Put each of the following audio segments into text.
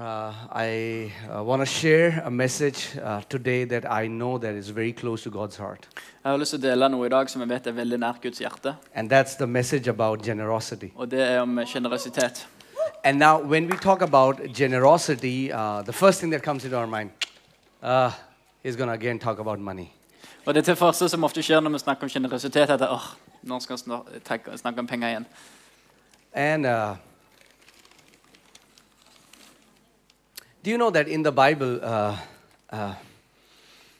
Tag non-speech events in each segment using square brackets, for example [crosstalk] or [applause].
Uh, I uh, want to share a message uh, today that I know that is very close to God's heart. Jeg har lyst til å dele noe i dag som jeg vet er veldig nært Guds hjerte. And that's the message about generosity. Og det er om generøsitet. And now, when we talk about generosity, uh, the first thing that comes into our mind, uh, is going to again talk about money. Og det til første som ofte skjer når vi snakker om generøsitet, er at åh, nå skal vi snak- tenke- snakke om penger igjen. And uh, do you know that in the Bible, uh, uh,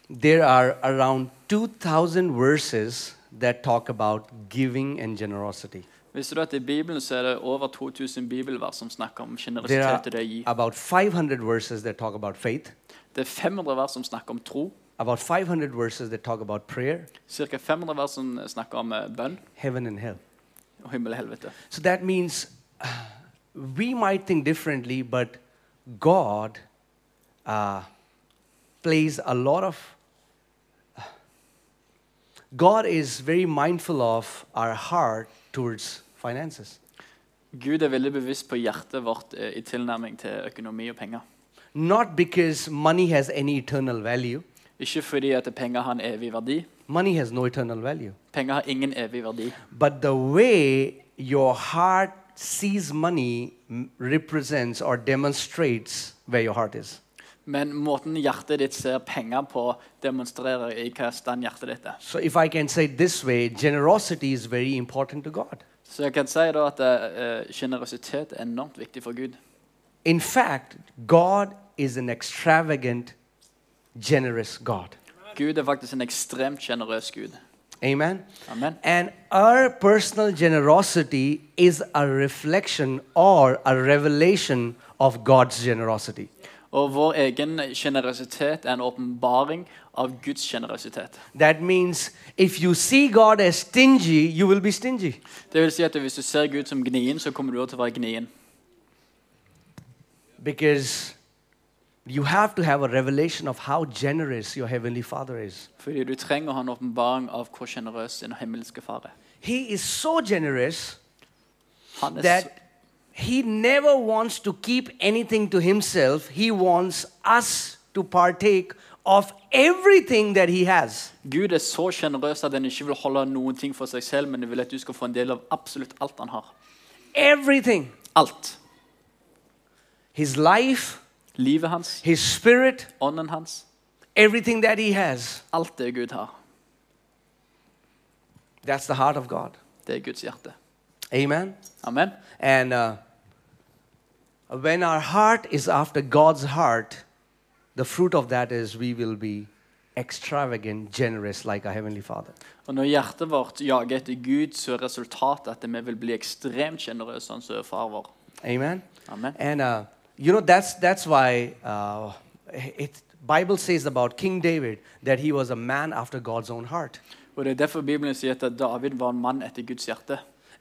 there are around 2,000 verses that talk about giving and generosity? Visste du at I Bibelen så er det over 2000 bibelvers som snakker om There are og det å gi. about 500 verses that talk about faith, Det er 500 vers som snakker om tro. about 500 verses that talk about prayer, Ca. 500 vers som snakker om eh, bønn heaven and hell. og himmel og helvete. So that means uh, we might think differently, but God uh, plays a lot of. God is very mindful of our heart towards finances. Gud er veldig bevisst på hjertet vårt eh, i tilnærming til økonomi og penger. Not because money has any eternal value, Ikke fordi at penger har en evig verdi. money has no eternal value, Penger har ingen evig verdi. but the way your heart sees money represents or demonstrates where your heart is. Men måten hjertet ditt ser penger på, demonstrerer i hva stand hjertet ditt er. So, if I can say this way, generosity is very important to God. Så jeg kan si da at eh, generøsitet er enormt viktig for Gud. In fact, God is an extravagant, generous God. Gud er faktisk en ekstremt sjenerøs Gud. Amen. Amen. And our personal generosity is a reflection or a revelation of God's generosity. Og vår egen sjenerøsitet er en åpenbaring av Guds sjenerøsitet. That means if you see God as stingy, you will be stingy. Det vil si at hvis du ser Gud som gnien, så kommer du til å være gnien. Because you have to have a revelation of how generous your Heavenly Father is. Fordi du trenger å ha en åpenbaring av hvor sjenerøs din himmelske far er. He is so generous Han er that he never wants to keep anything to himself. He wants us to partake of everything that he has. Gud er så sjenerøs at han ikke vil holde noen ting for seg selv, men vil at du skal få en del av absolutt alt han har. Everything. Alt. His life, Livet hans, his spirit, ånden hans, everything that he has. alt det Gud har. That's the heart of God. Det er Guds hjerte. Amen. Amen. And uh, when our heart is after God's heart, the fruit of that is we will be extravagant, generous like our Heavenly Father. Og når hjertet vårt jager etter Gud, så er resultatet at vi vil bli ekstremt sjenerøse, sånn som far vår. Amen. Amen. And uh, you know that's that's why uh, it Bible says about King David that he was a man after God's own heart. Og Det er derfor Bibelen sier at David var en mann etter Guds hjerte.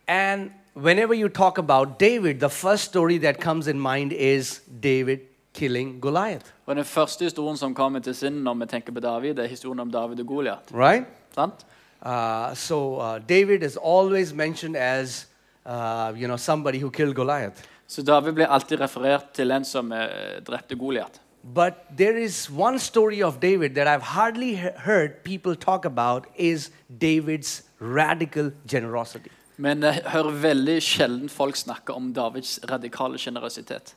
And whenever you talk about David, the first story that comes in mind is David killing Goliath, Og Den første historien som kommer til sinn når vi tenker på David, er historien om David og Goliat. right? Sant? Uh, so uh, David is always mentioned as uh, you know somebody who killed Goliath. Så David blir alltid referert til en som eh, drepte Goliat. But there is one story of David that I've hardly heard people talk about is David's radical generosity. Men jeg hører veldig sjelden folk snakke om Davids radikale sjenerøsitet.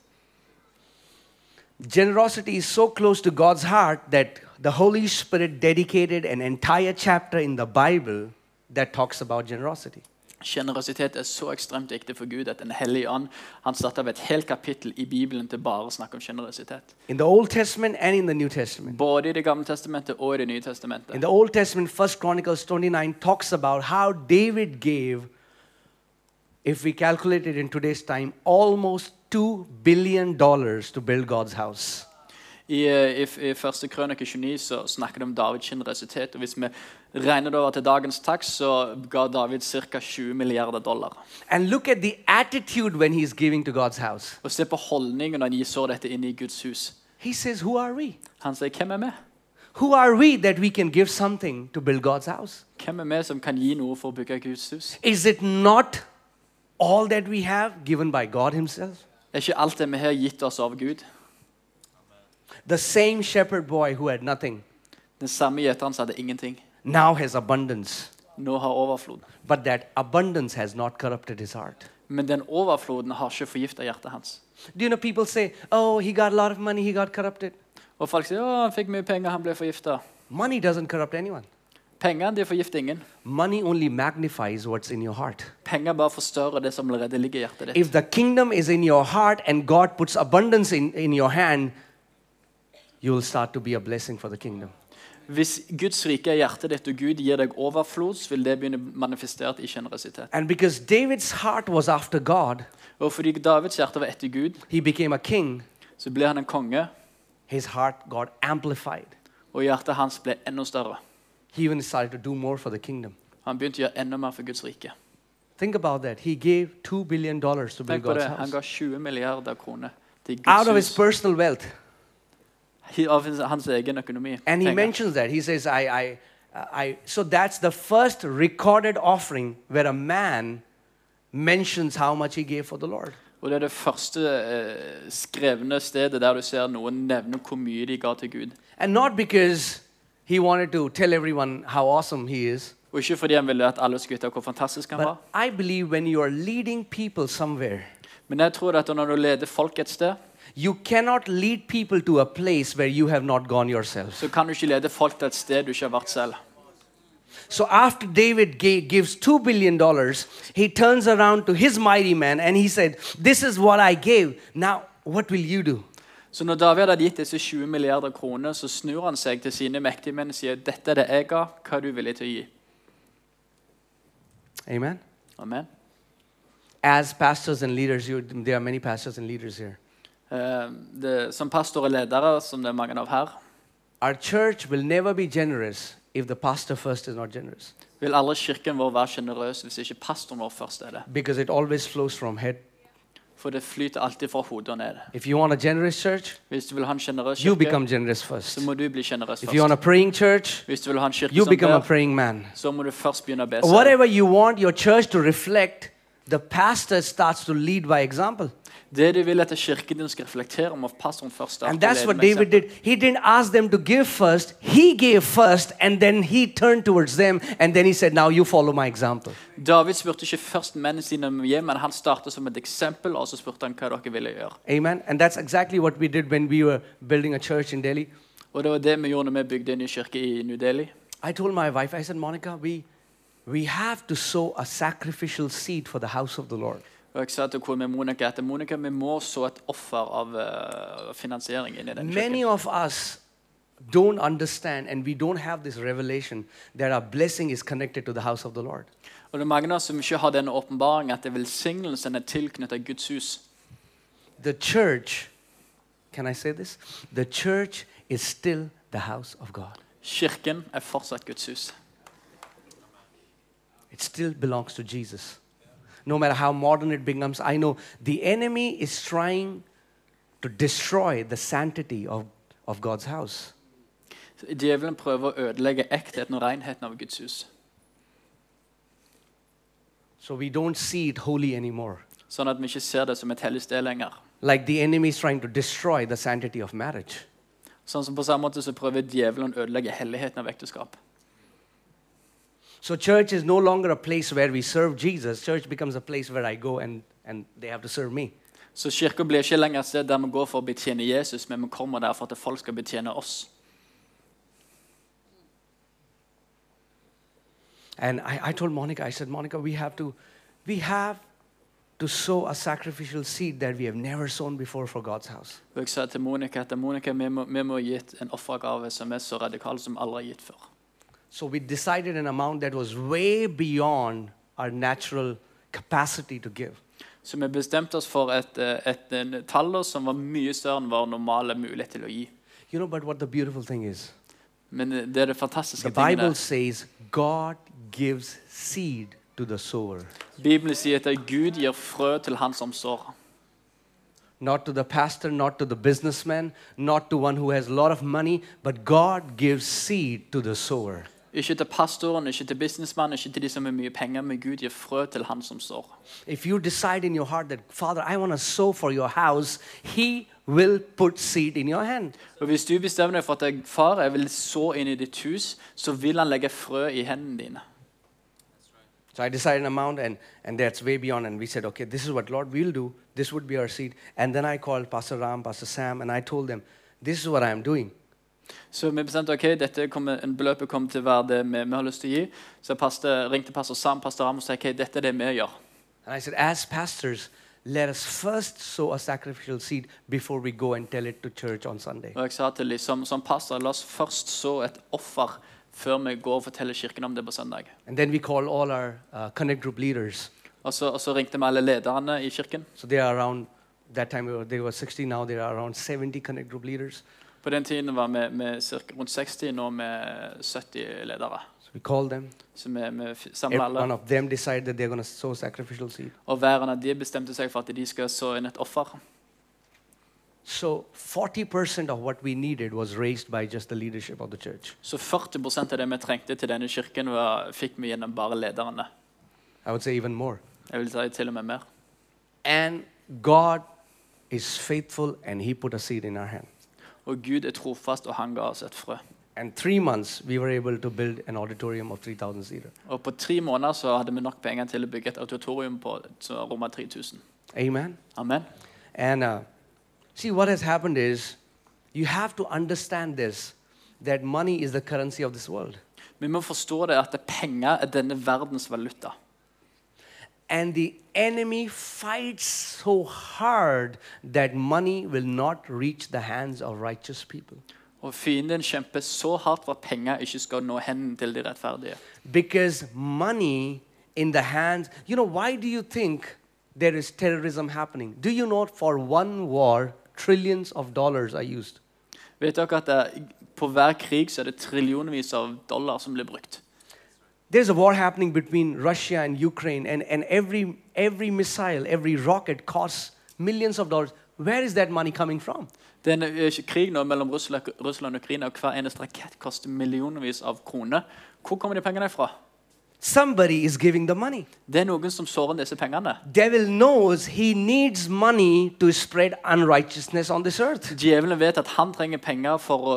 Generosity is so close to God's heart that the Holy Spirit dedicated an entire chapter in the Bible that talks about generosity. Sjenerøsitet er så ekstremt viktig for Gud at en hellig ånd han satte av et helt kapittel i Bibelen til bare å snakke om sjenerøsitet. In the Old Testament and in the New Testament. Både i Det gamle testamentet og i Det nye testamentet. In the Old Testament, 1 Chronicles 29 talks about how David gave, if we calculate it in today's time, almost $2 billion to build God's house. I, eh, i, I første krønike 29 så snakker det om Davids generøsitet. og Hvis vi regner det over til dagens takst, så ga David ca. 20 milliarder dollar. And look at the attitude when he's giving to God's house. Og Se på holdningen når han så dette inn i Guds hus. Says, Who are we? Han sier, 'Hvem er vi?' Who are we that we can give something to build God's house? Hvem er vi som kan gi noe for å bygge Guds hus? Is it not all that we have given by God Himself? Er ikke alt det vi har gitt oss av Gud? The same shepherd boy who had nothing Den samme gjeteren som hadde ingenting, now has abundance. nå har overflod. But that abundance has not corrupted his heart. Men den overfloden har ikke forgifta hjertet hans. Do you know people say, oh, he got a lot of money, he got corrupted? Og folk sier å, han fikk mye penger, han ble forgifta. Money doesn't corrupt anyone. Pengene de forgifter ingen. Money only magnifies what's in your heart. Penger bare forstørrer det som allerede ligger i hjertet ditt. If the kingdom is in your heart and God puts abundance in, in your hand, you will start to be a blessing for the kingdom. Hvis Guds rike er hjertet ditt, og Gud gir deg overflod, så vil det begynne manifestert i generøsitet. And because David's heart was after God, Og fordi Davids hjerte var etter Gud, he became a king. så ble han en konge, His heart got amplified. og hjertet hans ble enda større. He even started to do more for the kingdom. Han begynte å gjøre enda mer for Guds rike. Think about that. He gave $2 billion to build God's det, Han house. ga 20 milliarder kroner til Out of Guds his personal wealth. Hi- av hans- hans egen økonomi. And he Penger. mentions that. He says, I, I, I, so that's the first recorded offering where a man mentions how much he gave for the Lord. Og Det er det første eh, skrevne stedet der du ser noen nevne hvor mye de ga til Gud. And not because he wanted to tell everyone how awesome he is, Og Ikke fordi han ville at alle skulle vite hvor fantastisk han var. I believe when you are leading people somewhere, Men jeg tror at når du leder folk et sted, you cannot lead people to a place where you have not gone yourself. så kan du ikke lede folk til et sted du ikke har vært selv. So after David ga- gives $2 billion, he turns around to his mighty man and he said, This is what I gave. Now, what will you do? Så når David hadde gitt disse 20 milliarder kroner, så snur han seg til sine mektige menn og sier dette er det jeg ga, hva er du villig til å gi? Amen. Amen. As pastors and leaders, you, there are many pastors and leaders here. Eh, det, som pastor og ledere, som det er mange av her, Our church will never be generous if the pastor first is not generous vil aldri kirken vår være sjenerøs hvis ikke pastoren vår først er det. because it always flows from head. For det flyter alltid fra hodet og ned. If you want a generous church, Hvis du vil ha en sjenerøs you kirke, become generous first. så må du bli sjenerøs If you want a først. praying church, Hvis du vil ha en kirke you som become a ber, praying man. så må du først begynne å be selv. Whatever you want your church to reflect, the pastor starts to lead by example. Det du vil at kirken din skal reflektere, må pastoren først starte And that's what David did. He didn't ask them to give first. He gave first, and then he turned towards them, and then he said, Now you follow my example. David spurte ikke først mennene sine om gi, men han startet som et eksempel, og så spurte han hva dere ville gjøre. Amen. And that's exactly what we did when we were building a church in Delhi. Og det var det vi gjorde når vi bygde en ny kirke i New Delhi. I told my wife, I said, Monica, we, we have to sow a sacrificial seed for the house of the Lord. Og jeg sa til kona mi Monica at Monica, vi må så et offer av eh, finansiering inn i den Many kirken. of us don't understand and we don't have this revelation that our blessing is connected to the house of the Lord. Og det er mange som ikke har denne åpenbaringen at velsignelsen er tilknyttet Guds hus. The church, can I say this? The church is still the house of God. Kirken er fortsatt Guds hus. It still belongs to Jesus. No matter how modern it becomes, I know the enemy is trying to destroy the sanctity of, of God's house. Djevelen prøver å ødelegge ektheten og renheten av Guds hus. So we don't see it holy anymore. Sånn at vi ikke ser det som et hellig sted lenger. Like the enemy is trying to destroy the sanctity of marriage. Sånn som På samme måte så prøver djevelen å ødelegge helligheten av ekteskap. So church is no longer a place where we serve Jesus. Church becomes a place where I go and, and they have to serve me. Så Kirka blir ikke lenger et sted der vi går for å betjene Jesus, men vi kommer der for at folk skal betjene oss. And I, I told Monica, I said, Monica, we have to, we have to sow a sacrificial seed that we have never sown before for God's house. Jeg sa til Monica at Monica, vi må, vi må gi en offergave som er så radikal som aldri gitt før. So we decided an amount that was way beyond our natural capacity to give. Så vi bestemte oss for et, eh, et, tall som var mye større enn vår normale mulighet til å gi. You know, but what the beautiful thing is, Men eh, det er det fantastiske the Bible tingene. says God gives seed to the sower, Bibelen sier at Gud gir frø til han som sår. not to the pastor, not to the businessman, not to one who has a lot of money, but God gives seed to the sower. Ikke til pastoren, ikke til businessmannen, ikke til de som har mye penger, men Gud gir frø til han som står. If you decide in your heart that, Father, I want to sow for your house, He will put seed in your hand. Og Hvis du bestemmer deg for at jeg, far, jeg vil så inn i ditt hus, så vil han legge frø i hendene dine. So I decided an amount, and, and that's way beyond. And we said, okay, this is what Lord will do. This would be our seed. And then I called Pastor Ram, Pastor Sam, and I told them, this is what I am doing. Så vi bestemte ok, dette kommer, en beløpet kommer til å være det vi, vi har lyst til å gi. Så jeg ringte pastor Sam pastor Ram og sa ok, dette er det vi gjør. And I said, as pastors, let us first sow a sacrificial seed before we go and tell it to church on Sunday. Og jeg sa til dem som, som pastor, la oss først så et offer før vi går og forteller kirken om det på søndag. And then we call all our uh, connect group leaders. Og så, og så ringte vi alle lederne i kirken. So they are around, that time they were 60, now they are around 70 connect group leaders. På den tiden var vi, vi cirka rundt 60, nå med 70 ledere. So we call them. Så vi, vi dem. Every one of them decide that they're going to sow sacrificial seed. Og hver av de bestemte seg for at de skal så inn et offer. So 40% of what we needed was raised by just the leadership of the church. Så 40 av det vi trengte til denne kirken, var, fikk vi gjennom bare lederne. I would say even more. Jeg vil si til og med mer. And God is faithful and He put a seed in our hand. Og Gud er trofast, og han ga oss et frø. And three months, we were able to build an auditorium of 3,000 seater. Og på tre måneder så hadde vi nok penger til å bygge et auditorium på som rommet 3000. Amen. Amen. And uh, see, what has happened is you have to understand this that money is the currency of this world. Vi må forstå det at penger er denne verdens valuta. And the enemy fights so hard that money will not reach the hands of righteous people. Og fienden kjemper så hardt for at penger ikke skal nå hendene til de rettferdige. Because money in the hands, you know, why do you think there is terrorism happening? Do you know for one war, trillions of dollars are used? Vet dere at det, På hver krig så er det trillionvis av dollar som blir brukt. There's a war happening between Russia and Ukraine, and, and every, every missile, every rocket costs millions of dollars. Where is that money coming from? Det er en krig nå mellom Russland, Russland og Ukraina, og hver eneste rakett koster millionvis av kroner. Hvor kommer de pengene fra? Somebody is giving the money. Det er noen som sår inn disse pengene. Devil knows he needs money to spread unrighteousness on this earth. Djevelen vet at han trenger penger for å,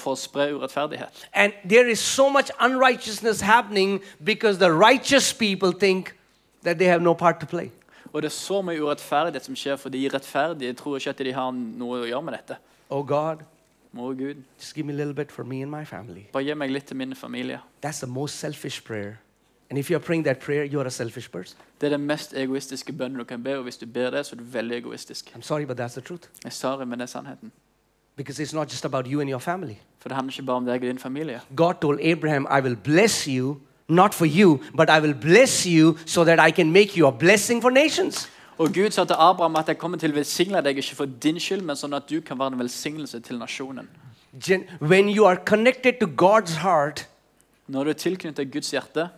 for å spre urettferdighet. And there is so much unrighteousness happening because the righteous people think that they have no part to play. Og det er så mye urettferdighet som skjer, for de rettferdige tror ikke at de har noe å gjøre med dette. Oh God, Må Gud, just give me a little bit for me and my family. bare gi meg litt til min familie. That's the most selfish prayer. And if you're praying that prayer, you're a selfish person. Det er den mest egoistiske bønnen du kan be, og hvis du ber det, så er du veldig egoistisk. I'm sorry, but that's the truth. Jeg er sorry, men det er sannheten. Because it's not just about you and your family. For det handler ikke bare om deg og din familie. God told Abraham, I will bless you, not for you, but I will bless you so that I can make you a blessing for nations. Og Gud sa til Abraham at jeg kommer til å velsigne deg ikke for din skyld, men sånn at du kan være en velsignelse til nasjonen. Gen- When you are connected to God's heart, Når du er tilknyttet Guds hjerte,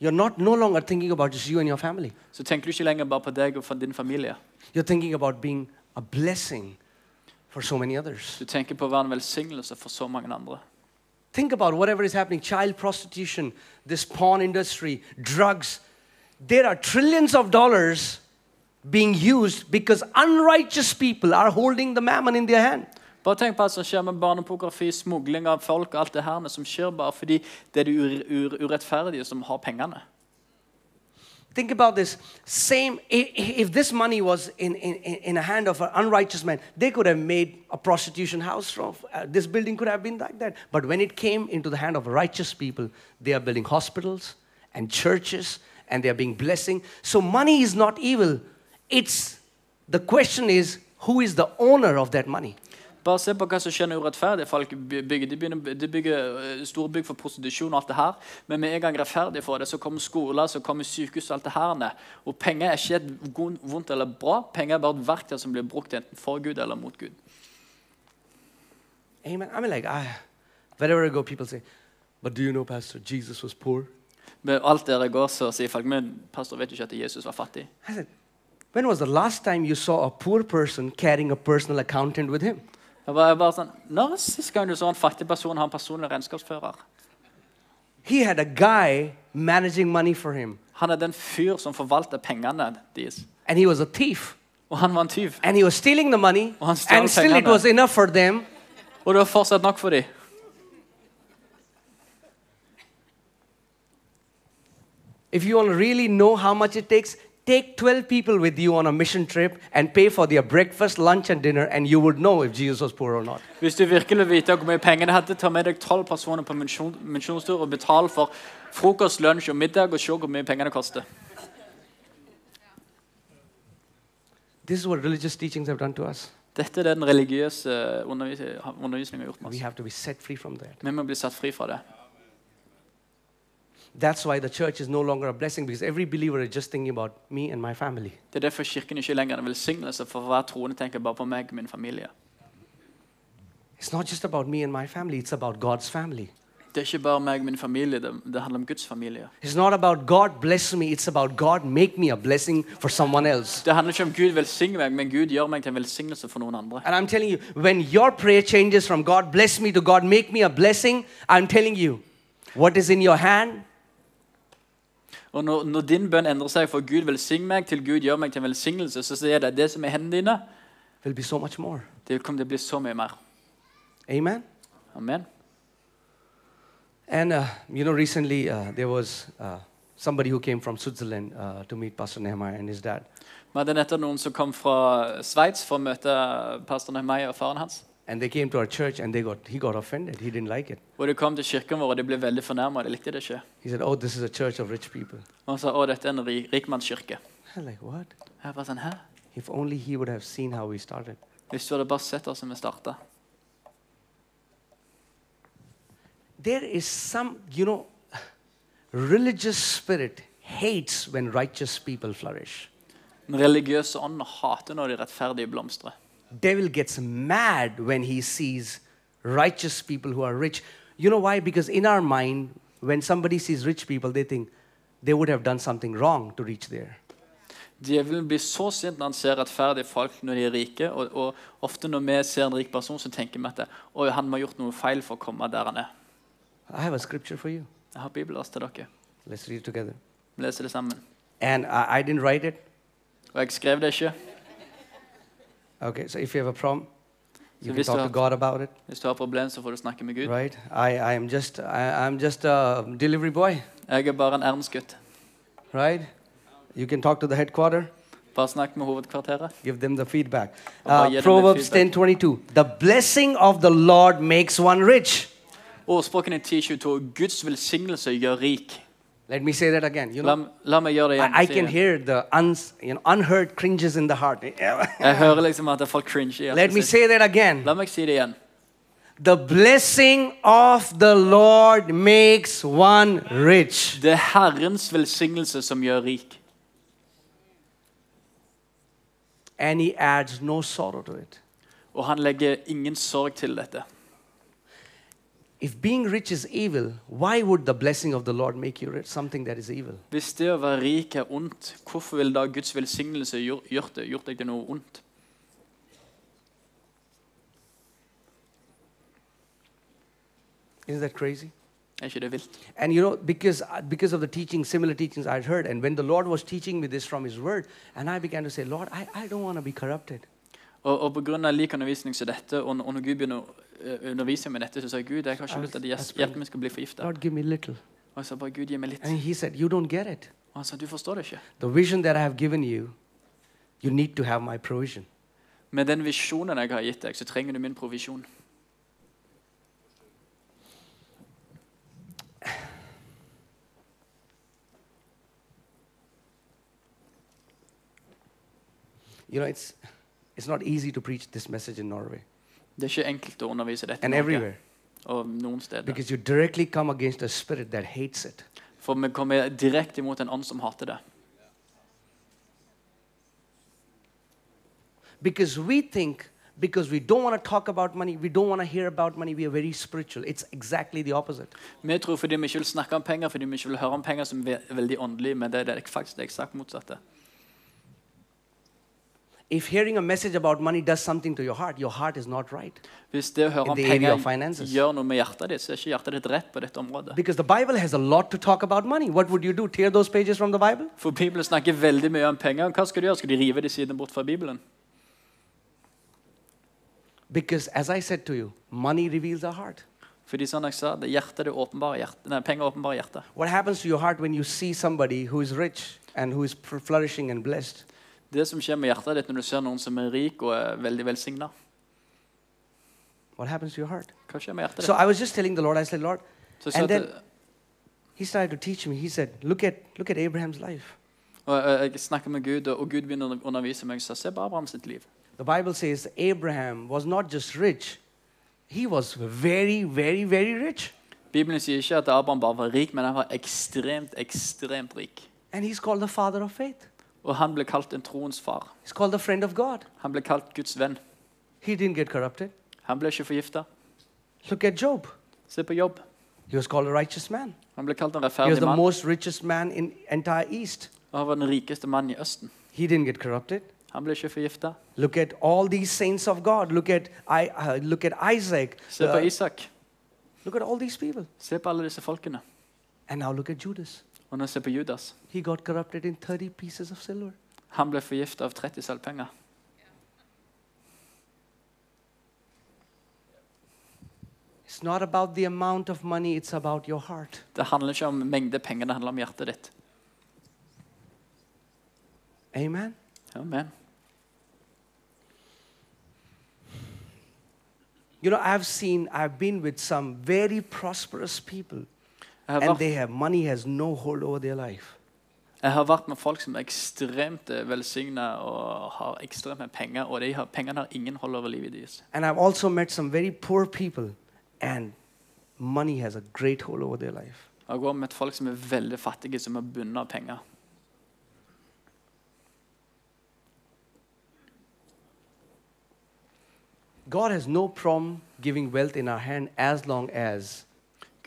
you're not no longer thinking about just you and your family. så tenker du ikke lenger bare på deg og for din familie. You're thinking about being a blessing for so many others. Du tenker på å være en velsignelse for så mange andre. Think about whatever is happening child prostitution, this pawn industry, drugs. There are trillions of dollars being used because unrighteous people are holding the mammon in their hand. Bare tenk på alt som skjer med smugling av folk og alt det her som skjer bare fordi det er urettferdige som har pengene. Think about this. Same, if this money was in, in, in a hand of an unrighteous man, they could have made a prostitution house from, uh, this building could have been like that. But when it came into the hand of righteous people, they are building hospitals and churches and they are being blessing. So money is not evil. It's, the question is, who is the owner of that money? Bare se på hva som skjer når urettferdige folk bygger. De, begynner, de bygger eh, store bygg for prostitusjon og alt det her. Men med en gang rettferdige får det, så kommer skoler, så kommer sykehus og alt det her. ned. Og penger er ikke et vondt eller bra. Penger er bare et verktøy som blir brukt enten for Gud eller mot Gud. Amen. I mean, like, I, wherever I go, people say, but do you know, Pastor, Jesus was poor? Med alt der jeg går, så sier folk men pastor vet du ikke at Jesus var fattig. I said, when was the last time you saw a poor person carrying a personal accountant with him? Jeg var bare sånn, Når er sist gang du så en fattig person ha en personlig regnskapsfører? he had a guy managing money for him, Han er den fyr som forvalter pengene deres. and he was a thief. Og han var en tyv. And he was stealing the money, Og han stjal and still it pengene. was enough for them. Og det var fortsatt nok for dem. If you want to really know how much it takes, take 12 people with you on a mission trip and pay for their breakfast, lunch, and dinner, and you would know if Jesus was poor or not. Hvis du virkelig vil vite hvor mye penger det hadde, ta med deg tolv personer på misjonstur og betal for frokost, lunsj og middag, og se hvor mye penger det koster. This is what religious teachings have done to us. Dette er det den religiøse undervisningen har gjort med We have to be set free from that. Vi må bli satt fri fra det. That's why the church is no longer a blessing because every believer is just thinking about me and my family. Det er derfor Kirken ikke lenger er en velsignelse, for hver troende tenker bare på meg og min familie. It's not just about me and my family, it's about God's family. Det er ikke bare meg og min familie, det, handler om Guds familie. It's not about God bless me, it's about God make me a blessing for someone else. Det handler ikke om Gud velsigner meg, men Gud gjør meg til en velsignelse for noen andre. And I'm telling you, when your prayer changes from God bless me to God make me a blessing, I'm telling you, what is in your hand Og når, når din bønn endrer seg fra Gud velsign meg til Gud gjør meg til en velsignelse, så sier det det som er hendene dine, will be so much more. det kommer til å bli så mye mer. Amen. Amen. And uh, you know, recently uh, there was uh, somebody who came from Switzerland uh, to meet Pastor Nehemiah and his dad. Men det er noen som kom fra Sveits for å møte pastor Nehemiah og faren hans. And they came to our church and they got, he got offended. He didn't like it. Og De kom til kirken vår og de ble veldig fornærma. De likte det ikke. He said, Oh, this is a church of rich people. Og han sa å, dette er en ri- rikmannskirke. I'm like, What? Jeg bare sånn, hæ? If only he would have seen how we started. Hvis du hadde bare sett oss som vi startet. There is some, you know, religious spirit hates when righteous people flourish. Den religiøse ånden hater når de rettferdige blomstrer. Devil gets mad when he sees righteous people who are rich. You know why? Because in our mind, when somebody sees rich people, they think they would have done something wrong to reach there. Djevelen blir så sint når han ser rettferdige folk når de er rike. Og, og ofte når vi ser en rik person, så tenker vi at Oi, han må ha gjort noe feil for å komme der han er. I have a scripture for you. Jeg har bibelvers til dere. Let's read it together. Vi leser det sammen. And I, I didn't write it. Og jeg skrev det ikke. Okay, so if you have a problem, you can talk to God about it, Hvis du har problem, så får du snakke med Gud. right? I, I am just, I, I'm just a delivery boy, Jeg er bare en ærensgutt. right? You can talk to the headquarter, Bare snakk med hovedkvarteret. give them the feedback. Uh, Proverbs feedback. 10:22. The blessing of the Lord makes one rich. Ordspråkene i 1022 Guds velsignelse gjør rik. Let me say that again. You La, know, la meg gjøre det igjen. I, I can hear the uns, you know, unheard cringes in the heart. [laughs] Jeg hører liksom at folk cringe i Let me say that again. La meg si det igjen. The blessing of the Lord makes one rich. Det er Herrens velsignelse som gjør rik. And he adds no sorrow to it. Og han legger ingen sorg til dette. If being rich is evil, why would the blessing of the Lord make you rich? Something that is evil. Hvis det å være rik er ondt, hvorfor vil da Guds velsignelse gjort, det, gjort deg til noe ondt? Isn't that crazy? Er ikke det vilt? And you know, because, because of the teaching, similar teachings I'd heard, and when the Lord was teaching me this from His Word, and I began to say, Lord, I, I don't want to be corrupted. Og, og pga. lik undervisning som dette, og, og når Gud begynner å eh, undervise meg dette, så sa Gud, jeg har ikke lyst til at hjertet mitt skal bli forgifta. Og jeg sa bare Gud, gi meg litt. Said. Og han sa du forstår det ikke. The vision that I have given you, you need to have my provision. Med den visjonen jeg har gitt deg, så trenger du min provisjon. You know, it's, it's not easy to preach this message in Norway Det er ikke enkelt å undervise dette and everywhere og noen steder. because you directly come against a spirit that hates it. For vi kommer direkte imot en ånd som hater det. Because we think, because we don't want to talk about money, we don't want to hear about money, we are very spiritual. It's exactly the opposite. Vi tror fordi vi ikke vil snakke om penger, fordi vi ikke vil høre om penger som er veldig åndelig, men det er det faktisk det eksakt motsatte. If hearing a message about money does something to your heart, your heart is not right. Hvis det å høre om penger gjør noe med hjertet ditt, så er ikke hjertet ditt rett på dette området. Because the Bible has a lot to talk about money. What would you do? Tear those pages from the Bible? For Bibelen snakker veldig mye om penger. Hva skal du gjøre? Skal de rive de sidene bort fra Bibelen? Because as I said to you, money reveals our heart. Fordi som jeg sa, det er hjertet det åpenbare hjertet. Nei, penger åpenbare hjertet. What happens to your heart when you see somebody who is rich and who is flourishing and blessed? Det som skjer med hjertet ditt når du ser noen som er rik og er veldig velsigna. What happens to your heart? Hva skjer med hjertet So ditt? I was just telling the Lord, I said, Lord, sa and then He started to teach me. He said, Look at look at Abraham's life. og jeg snakker med Gud, og Gud begynner å undervise meg. Så se på Abrahams liv. The Bible says Abraham was not just rich, he was very, very, very rich. Bibelen sier ikke at Abraham bare var rik, men han var ekstremt, ekstremt rik. And he's called the father of faith. Og han ble kalt en troens far. He's called the friend of God. Han ble kalt Guds venn. He didn't get corrupted. Han ble ikke forgifta. Look at Job. Se på jobb. He was called a righteous man. Han ble kalt en He was rettferdig the mann. most richest man in entire East. Og han var den rikeste mannen i Østen. He didn't get corrupted. Han ble ikke forgifta. Look at all these saints of God. Look at I, uh, look at Isaac. Se på Uh, Isak. look at all these people. Se på alle disse folkene. And now look at Judas. Og nå se på Judas. He got corrupted in 30 pieces of silver. Han ble forgifta av 30 sølvpenger. It's not about the amount of money, it's about your heart. Det handler ikke om mengde penger, det handler om hjertet ditt. Amen. Amen. You know, I've seen, I've been with some very prosperous people, and they have money has no hold over their life. jeg har vært med folk som er ekstremt velsigna og har ekstremt med penger, og de har, pengene har ingen hold over livet deres. And I've also met some very poor people, and money has a great hold over their life. Jeg har med folk som er veldig fattige, som er bundet av penger. God has no problem giving wealth in our hand as long as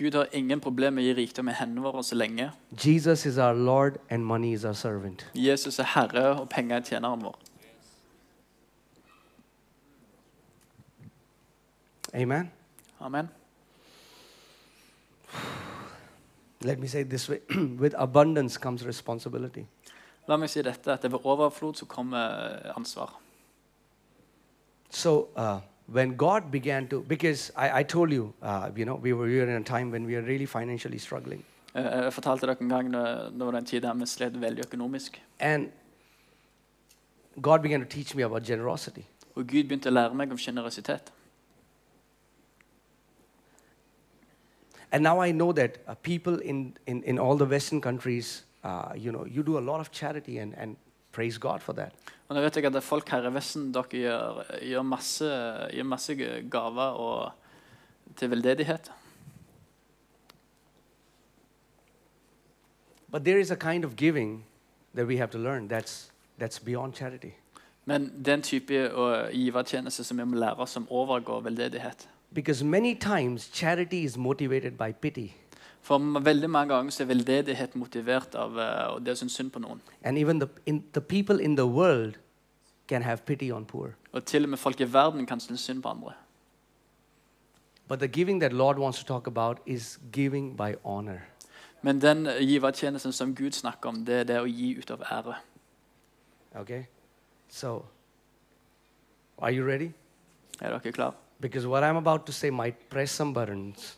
Gud har ingen problem med å gi rikdom i hendene våre så lenge. Jesus is our Lord and money is our servant. Jesus er herre, og penger er tjeneren vår. Amen. Amen. Let me say it this way [clears throat] with abundance comes responsibility. La meg si dette, at det ved overflod så kommer ansvar. So uh, when God began to, because I, I told you, uh, you know, we were here in a time when we were really financially struggling. Jeg fortalte dere en gang da det var den tid der vi slet veldig økonomisk. And God began to teach me about generosity. Og Gud begynte å lære meg om generøsitet. And now I know that uh, people in, in, in all the Western countries, uh, you know, you do a lot of charity and, and praise God for that. Og nå vet jeg at det er folk her i Vesten dere gjør, gjør, masse, gjør masse gaver og, til veldedighet. But there is a kind of giving that we have to learn that's, that's beyond charity. Men den type givertjeneste som vi må lære oss som overgår veldedighet. Because many times charity is motivated by pity. For veldig mange ganger så er veldedighet motivert av uh, det som synd på noen. The, in, the. Og til og med folk i verden kan synes synd på andre. But the giving that Lord wants to talk about is giving by honor. Men den givertjenesten som Gud snakker om, det er det å gi ut av ære. Okay? So, are you ready? Er dere klar? Because what I'm about to say might press some buttons.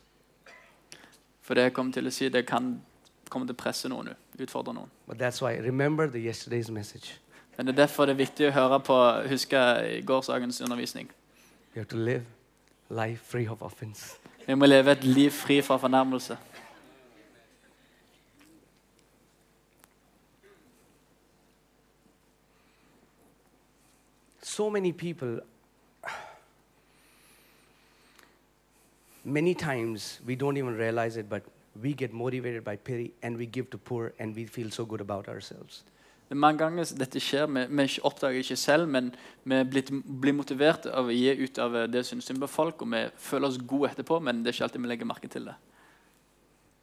For det jeg kommer til å si, det kan komme til å presse noen, utfordre noen. Men det er derfor det er viktig å høre på huske gårsdagens undervisning. Vi må leve et liv fri fra fornærmelse. So many people, many times we don't even realize it, but we get motivated by pity and we give to poor and we feel so good about ourselves. Det mange ganger dette skjer, vi, vi oppdager ikke selv, men vi er blitt, blir motivert av å gi ut av det som synd på folk, og vi føler oss gode etterpå, men det er ikke alltid vi legger merke til det.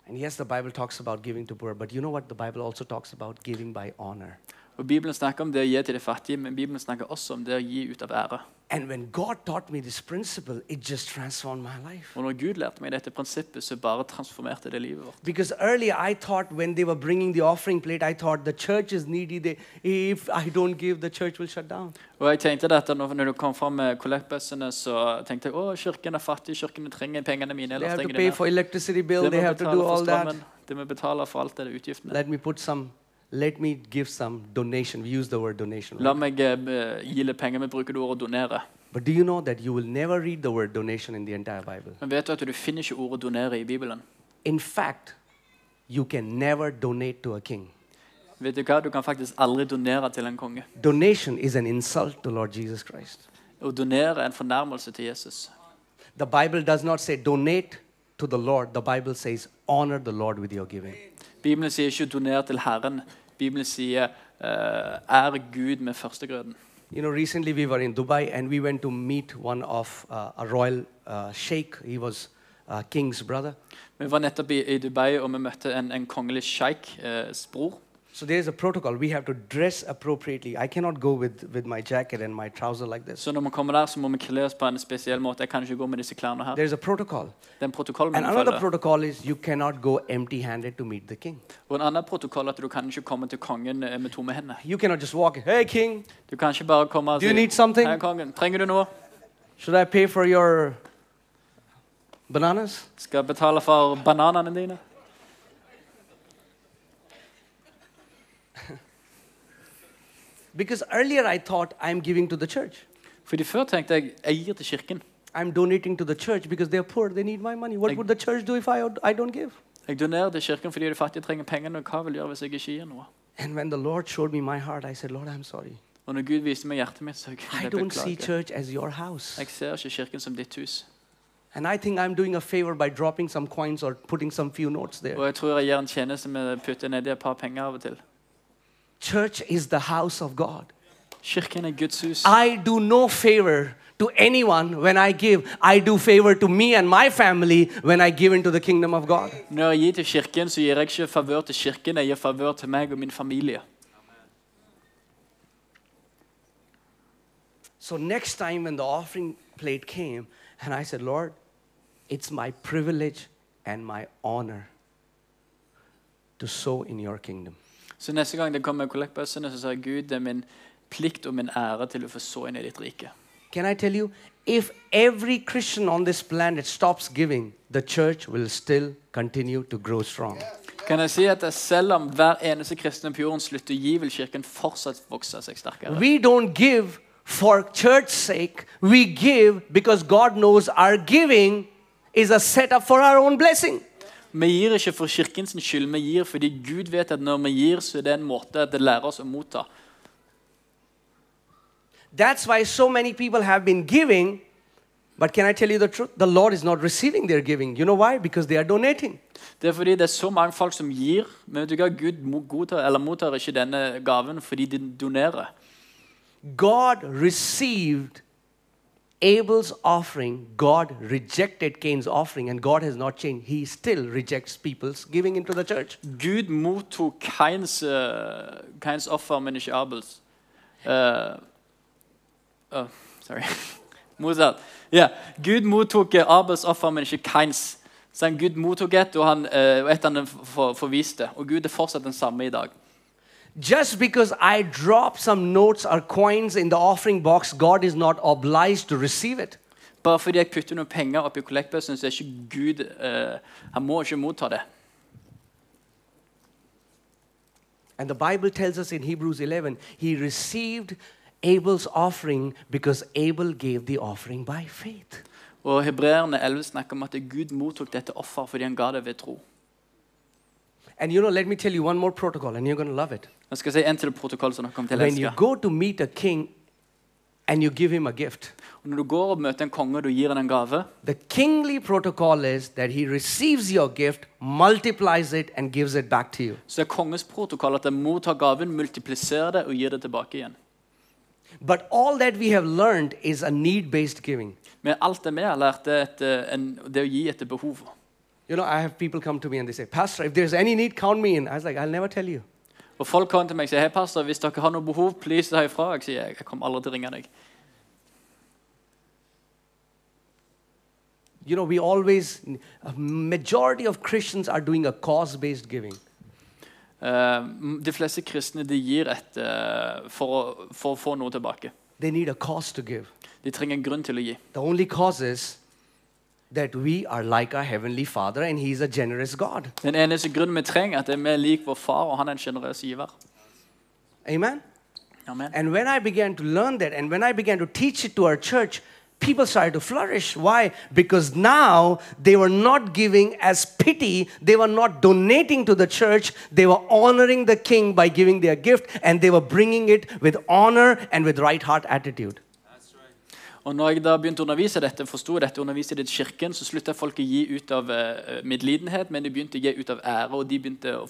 And yes, the Bible talks about giving to poor, but you know what? The Bible also talks about giving by honor. Og Bibelen snakker om det å gi til de fattige, men Bibelen snakker også om det å gi ut av ære. And when God taught me this principle, it just transformed my life. Og når Gud lærte meg dette prinsippet, så bare transformerte det livet vårt. Because earlier I thought when they were bringing the offering plate, I thought the church is needy. They, if I don't give, the church will shut down. Og jeg tenkte dette når, når du kom fram med kollektbøssene, så tenkte jeg å, kirken er fattig, kirken trenger pengene mine. They have to pay for electricity bill. They have to do all that. de må betale for alt det utgiftene. Let me put some. Let me give some donation. We use the word donation. right? La meg eh, gi litt penger, vi bruker det ordet donere. But do you know that you will never read the word donation in the entire Bible? Men vet du at du finner ikke ordet donere i Bibelen? In fact, you can never donate to a king. Vet Du hva? Du kan faktisk aldri donere til en konge. Donation is an insult to Lord Jesus Christ. Å donere er en fornærmelse til Jesus. The Bible does not say donate to the Lord. The Bible says honor the Lord with your giving. Bibelen sier ikke 'doner til Herren'. Bibelen sier uh, 'er Gud med førstegrøden'. You know, recently we were in Dubai and we went to meet one of uh, a royal uh, sheikh. He was uh, king's brother. Vi var nettopp i, i Dubai og vi møtte en, en kongelig sjeik, eh, bror. So there's a protocol. We have to dress appropriately. I cannot go with, with my jacket and my trouser like this. Så når vi kommer der, så må vi kle oss på en spesiell måte. Jeg kan ikke gå med disse klærne her. There's a protocol. Det er en protokoll And another protocol is you cannot go empty handed to meet the king. Og en annen protokoll er at du kan ikke komme til kongen eh, med tomme hender. You cannot just walk, hey, king, Du kan ikke bare komme og Do you need something? Hei, kongen, trenger du noe? should I pay for your bananas? Skal jeg betale for bananene dine? Because earlier I thought I'm giving to the church. Fordi før tenkte jeg jeg gir til kirken. I'm donating to the church because they're poor. They need my money. What would the church do if I, I don't give? Jeg donerer til kirken fordi de fattige trenger pengene. og Hva vil gjøre hvis jeg ikke gir noe? And when the Lord showed me my heart, I said, Lord, I'm sorry. Og når Gud viste meg hjertet mitt, så I jeg don't see beklage. church as your house. Jeg ser ikke kirken som ditt hus. And I think I'm doing a favor by dropping some coins or putting some few notes there. Og jeg tror jeg gjør en tjeneste med å putte nedi et par penger av og til. Church is the house of God. Guds hus. I do no favor to anyone when I give. I do favor to me and my family when I give into the kingdom of God. Når jeg gir til kirken, så gir jeg ikke favør til kirken, jeg gir favør til meg og min familie. So next time when the offering plate came, and I said, Lord, it's my privilege and my honor to sow in your kingdom. Så neste gang det kommer kollektbøssene, så sier Gud, det er min plikt og min ære til å få så inn i ditt rike. Can I tell you, if every Christian on this planet stops giving, the church will still continue to grow strong. Kan jeg si at Selv om hver eneste kristne på jorden slutter å gi, vil kirken fortsatt vokse seg sterkere. We don't give for church's sake, we give because God knows our giving is a setup for our own blessing. Vi gir ikke for kirkens skyld, vi gir fordi Gud vet at når vi gir, så er det en måte at det lærer oss å motta. That's why so many people have been giving, but can I tell you the truth? The Lord is not receiving their giving. You know why? Because they are donating. Det er fordi det er så mange folk som gir, men vet du hva? Gud godtar, eller mottar ikke denne gaven fordi de donerer. God received Abel's offering. God rejected Cain's offering, and God has not changed. He still rejects people's giving into the church. Gud mottok Kains, eh, Kains offer, men ikke Abels. Eh, oh, sorry. [laughs] Motsatt. Ja, Gud mottok Abels offer, men ikke Kains. Så Gud mottok et, og han, og et han for, forviste. Og Gud er fortsatt den samme i dag. Just because I drop some notes or coins in the offering box, God is not obliged to receive it. Bare fordi jeg putter noen penger oppi kollektbøssen, så er ikke Gud uh, Han må ikke motta det. And the Bible tells us in Hebrews 11, he received Abel's offering because Abel gave the offering by faith. Og Hebreerne 11 snakker om at Gud mottok dette offer fordi han ga det ved tro. And you know, let me tell you one more protocol, and you're going to love it. Jeg skal si en til protokoll som dere kommer til å When you elske. go to meet a king and you give him a gift, Og Når du går og møter en konge og du gir ham en gave, the kingly protocol is that he receives your gift, multiplies it, and gives it back to you. så er kongens protokoll at den mottar gaven, multipliserer det og gir det tilbake igjen. But all that we have learned is a need based giving. Men alt det vi har lært, er et, eh, en, det å gi etter behov. You know, I have people come to me and they say, Pastor, if there's any need, count me in. I was like, I'll never tell you. Og folk kommer til meg og sier hei pastor, hvis dere har noe behov, please si ifra. Jeg sier jeg kommer aldri til å ringe deg. You know, we always, a majority of Christians are doing a cause based giving. Eh, de fleste kristne de gir et, eh, for, å, for å få noe tilbake. They need a cause to give. De trenger en grunn til å gi. The only cause is that we are like our Heavenly Father and he is a generous God. Den eneste grunnen vi trenger, er at vi er lik vår far, og han er en giver. Amen? Amen. And when I began to learn that and when I began to teach it to our church, people started to flourish. Why? Because now they were not giving as pity, they were not donating to the church, they were honoring the king by giving their gift and they were bringing it with honor and with right heart attitude. Og når jeg da begynte å undervise dette, forsto dette, undervise det i kirken, så slutta folk å gi ut av uh, medlidenhet, men de begynte å gi ut av ære, og de begynte å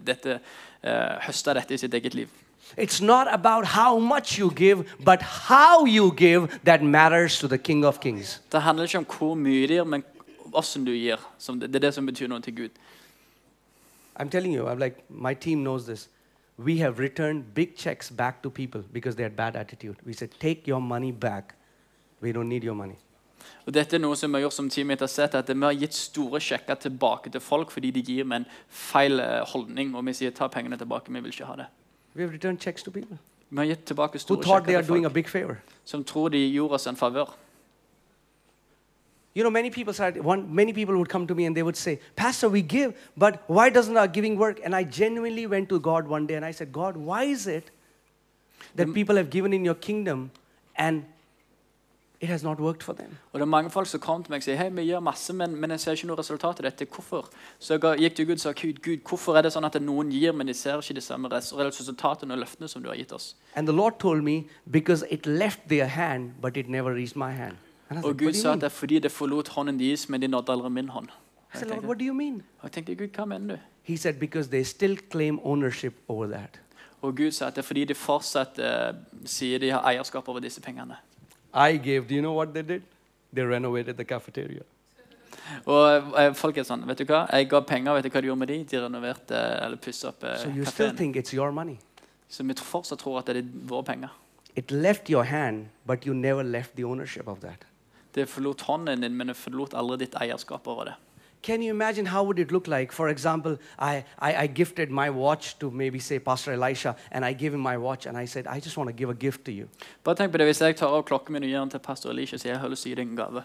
dette, uh, høste dette i sitt eget liv. It's not about how much you give, but how you give that matters to the King of Kings. Det handler ikke om hvor mye de gir, men hvordan du gir. Det, det er det som betyr noe til Gud. I'm telling you, I'm like, my team knows this. We have returned big checks back to people because they had bad attitude. We said, take your money back. We don't need your money. Og dette er noe som vi har gjort som team mitt har sett, at Vi har gitt store sjekker tilbake til folk fordi de gir med en feil eh, holdning. Og vi sier ta pengene tilbake, vi vil ikke ha det. We have returned checks to people Vi har gitt tilbake who store thought they sjekker are til doing a folk big favor. som tror de gjorde oss en favør. You know, many people started, one, many people would come to me and they would say, Pastor, we give, but why doesn't our giving work? And I genuinely went to God one day and I said, God, why is it that people have given in your kingdom and it has not worked for them? Og det er mange folk som kom til meg og sier hei, vi gjør masse, men, men jeg ser ikke noe resultat av dette. Hvorfor? Så jeg gikk til Gud og sa Gud, Gud, hvorfor er det sånn at noen gir, men de ser ikke de samme resultatene og løftene som du har gitt oss? And the Lord told me, because it left their hand, but it never reached my hand. And Og like, Gud sa at det er fordi det forlot hånden deres, men de nådde aldri min hånd. I said, Lord, what do you mean? jeg tenkte Gud, hva mener du? He said, because they still claim ownership over that. Og Gud sa at det er fordi de fortsatt uh, sier de har eierskap over disse pengene. I gave, do you know what they did? They renovated the cafeteria. Og eh, folk er sånn, vet du hva? Jeg ga penger, vet du hva de gjorde med de? De renoverte eller pussa opp eh, So you still think it's your money. Så vi fortsatt tror at det er våre penger. It left your hand, but you never left the ownership of that. Det forlot hånden din, men du forlot aldri ditt eierskap over det. Can you imagine how would it look like? For example, I, I, I gifted my watch to maybe say Pastor Elisha, and I gave him my watch, and I said, I just want to give a gift to you. Bare tenk på det, Hvis jeg tar av klokken min og gir den til pastor Elisha, så jeg har lyst til å gi deg en gave.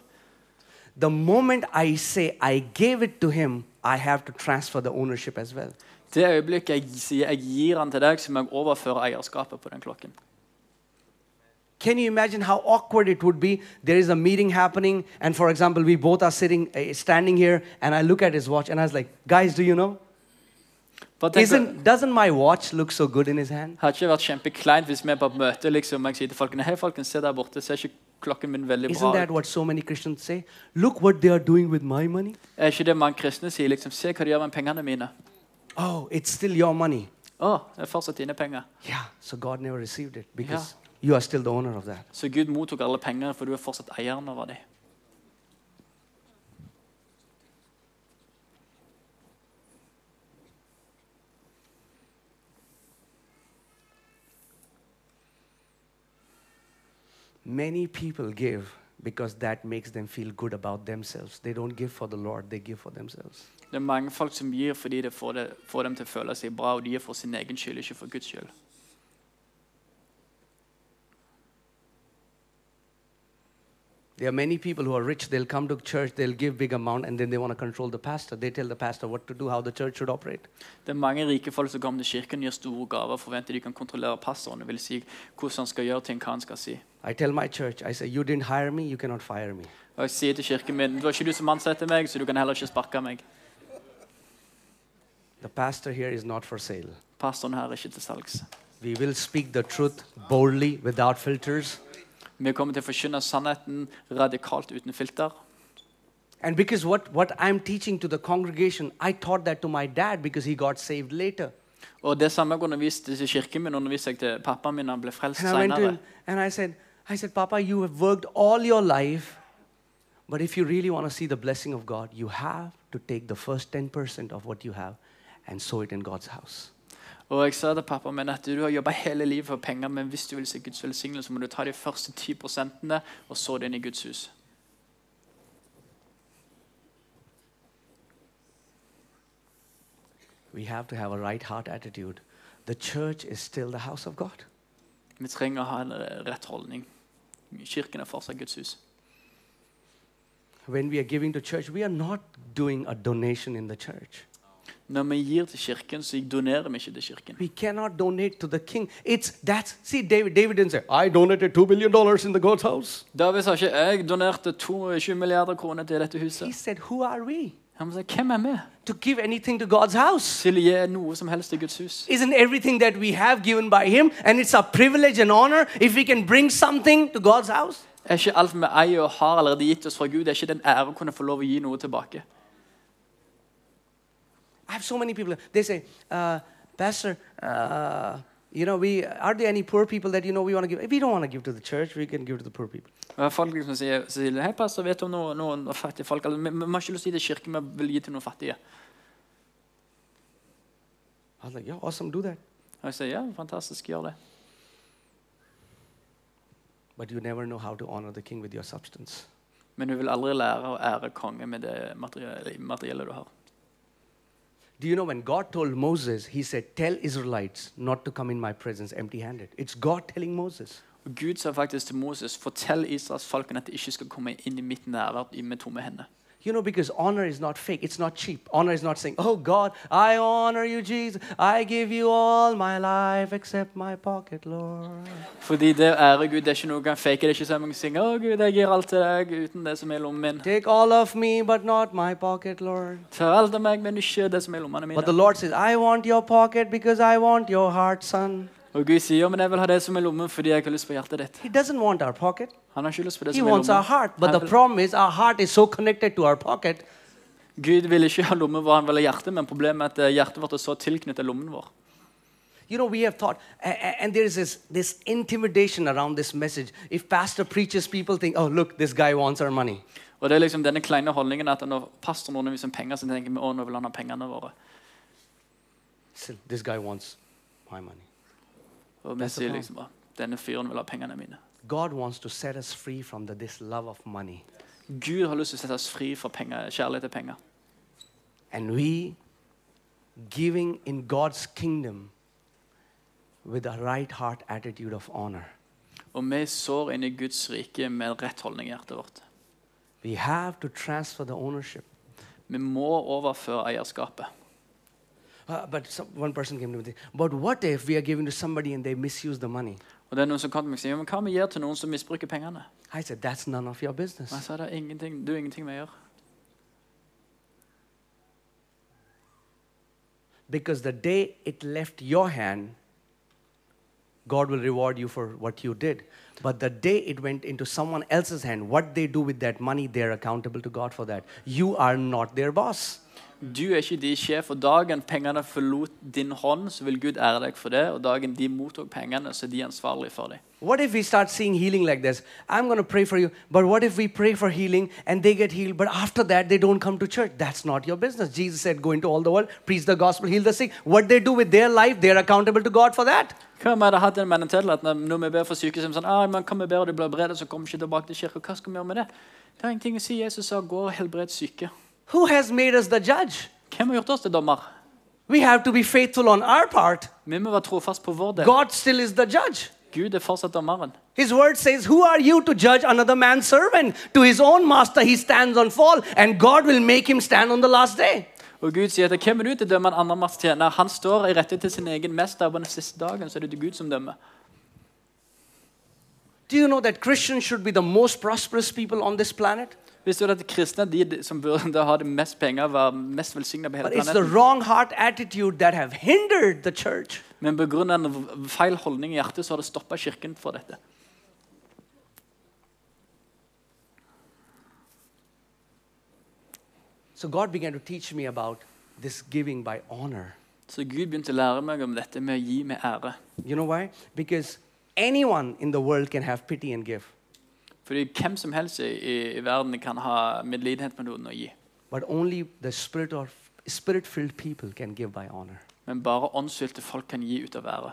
The moment I say I gave it to him, I have to transfer the ownership as well. Det øyeblikket jeg sier jeg gir den til deg, så må jeg overføre eierskapet på den klokken. Can you imagine how awkward it would be? There is a meeting happening, and for example, we both are sitting, uh, standing here, and I look at his watch, and I was like, guys, do you know? Bare tenk, på- Isn't, doesn't my watch look so good in his hand? Hadde ikke vært kjempekleint hvis vi er på et møte liksom, og jeg sier til folkene Hei, folkens, se der borte. Ser ikke klokken min veldig Isn't that what so many Christians say? Look what they are doing with my money. Er ikke det mange kristne sier? liksom, Se hva de gjør med pengene mine. Oh, it's still your money. Å, det er fortsatt dine penger. Yeah, so God never received it because you are still the owner of that. Så Gud mottok alle pengene, for du er fortsatt eieren over dem. Many people give because that makes them feel good about themselves. They don't give for the Lord, they give for themselves. Det er mange folk som gir fordi det får, det får dem til å føle seg bra, og de gir for sin egen skyld, ikke for Guds skyld. There are many people who are rich, they'll come to church, they'll give big amount, and then they want to control the pastor. They tell the pastor what to do, how the church should operate. Det er mange rike folk som kommer til kirken, gir store gaver og forventer de kan kontrollere pastoren. Det vil si hvordan han skal gjøre ting, hva han skal si. I tell my church, I say, you didn't hire me, you cannot fire me. Og jeg sier til kirken min det var ikke du som ansatte meg, så du kan heller ikke sparke meg. The pastor here is not for sale. Pastoren her er ikke til salgs. We will speak the truth boldly without filters. Vi kommer til å forkynne sannheten radikalt uten filter. And because what, what I'm teaching to the congregation, I taught that to my dad because he got saved later. Og det samme jeg underviste til kirken min, underviste jeg til pappaen min. Han ble frelst And I went to him and I said, I said, Papa, you have worked all your life, but if you really want to see the blessing of God, you have to take the first 10% of what you have and sow it in God's house. Og jeg sa til pappa min at du har jobba hele livet for penger, men hvis du vil se Guds velsignelse, må du ta de første 10 prosentene og så det inn i Guds hus. We have to have a right heart attitude. The church is still the house of God. Vi trenger å ha en rett holdning. Kirken er fortsatt Guds hus. When we are giving to church, we are not doing a donation in the church. Når vi gir til kirken, så donerer vi ikke til kirken. We cannot donate to the king. It's that. See, David. David didn't say, "I donated two billion dollars in the God's house." David sa ikke jeg donerte 20 milliarder kroner til dette huset. He said, "Who are we Han sa hvem er vi to give anything to God's house? til å gi noe som helst til Guds hus? Isn't everything that we have given by Him, and it's a privilege and honor if we can bring something to God's house?" Er ikke alt vi eier og har allerede gitt oss fra Gud, er ikke den ære å kunne få lov å gi noe tilbake? I have so many people. They say, uh, Pastor, uh, you know, we are there any poor people that you know we want to give? We don't want to give to the church. We can give to the poor people. Folk liksom sier, sier hei pastor, vet om noen, noen fattige folk? Eller, vi, vi har ikke lyst til å gi til kirken, vi vil gi til noen fattige. I was like, yeah, awesome, do that. Og jeg sier ja, fantastisk, gjør det. But you never know how to honor the king with your substance. Men du vil aldri lære å ære konge med det materielle, materielle du har. Do you know when God told Moses, He said, Tell Israelites not to come in my presence empty handed? It's God telling Moses. Gud sa faktisk til Moses fortell israelsfolkene at de ikke skal komme inn i mitt nærvær med tomme hender. You know, because honor is not fake, it's not cheap. Honor is not saying, Oh God, I honor you, Jesus. I give you all my life except my pocket, Lord. Fordi det ære Gud det er ikke noe du kan fake. Det er ikke sånn at man kan synge å Gud, jeg gir alt til deg uten det som er lommen min. Take all of me, but not my pocket, Lord. Ta alt av meg, men ikke det som er But the. Lord says, I want your pocket because I want your heart, son. Og Gud sier men jeg vil ha det som er lommen fordi jeg har lyst på hjertet ditt. He doesn't want our pocket, Han har ikke lyst på det He som er wants our lommen. heart. But Han the vil- problem is, our heart is so connected to our pocket Gud vil ikke ha lomme hvor han vil ha hjertet, men problemet er at eh, hjertet vårt er så tilknyttet lommen vår. You know, we have thought, a- a- and there is this, this intimidation around this message. If pastor preaches, people think, oh, look, this guy wants our money. Og det er liksom denne kleine holdningen at når pastoren underviser om penger, så tenker vi å, nå vil han ha pengene våre. Still, this guy wants my money. Og vi sier liksom denne fyren vil ha pengene mine. God wants to set us free from the, this love of money. Gud har lyst til å sette oss fri fra penger, kjærlighet til penger. And we giving in God's kingdom with a right heart attitude of honor. Og vi sår inn i Guds rike med rett holdning i hjertet vårt. We have to transfer the ownership. Vi må overføre eierskapet. Uh, but some, one person came to me and said, but what if we are giving to somebody and they misuse the money? Og det er noen som kom til meg og sier, men hva om vi gjør til noen som misbruker pengene? I said, that's none of your business. Og jeg sa det er ingenting, du er ingenting med å gjøre. Because the day it left your hand, God will reward you for what you did. But the day it went into someone else's hand, what they do with that money, they're accountable to God for that. You are not their boss. Du er ikke de sjef, og dagen pengene forlot din hånd, så vil Gud ære deg for det. Og dagen de mottok pengene, så er de ansvarlige for dem. What if we start seeing healing like this? I'm going to pray for you, but what if we pray for healing and they get healed, but after that they don't come to church? That's not your business. Jesus said, Go into all the world, preach the gospel, heal the sick. What they do with their life, they're accountable to God for that. Hva om jeg hadde hatt en mentalitet at når vi ber for syke, så er sånn, ah, men kan vi ber og de blir bredet, så kommer ikke tilbake til kirka. Hva skal vi gjøre med det? Det har ingenting å si. Jesus sa, gå og helbred syke. Who has made us the judge? Hvem har gjort oss til dommer? We have to be faithful on our part. Vi må være trofast på vår del. God still is the judge. Gud er fortsatt dommeren. His word says, Who are you to judge another man's servant? To his own master he stands on fall, and God will make him stand on the last day. Og Gud sier at hvem er du til å dømme en annen manns tjener? Han står i rette til sin egen mester, på den siste dagen så er det Gud som dømmer. Do you know that Christians should be the most prosperous people on this planet? Visste du at kristne de som burde ha det mest penger, være mest velsigna på hele But it's the planeten? wrong heart attitude that have hindered the church. Men pga. en feil holdning i hjertet så har det stoppa kirken for dette. So God began to teach me about this giving by honor. Så Gud begynte å lære meg om dette med å gi med ære. You know why? Because anyone in the world can have pity and give, Fordi hvem som helst i, i, verden kan ha medlidenhet med noen å gi. but only the spirit of spirit-filled people can give by honor. Men bare åndsfylte folk kan gi ut av været.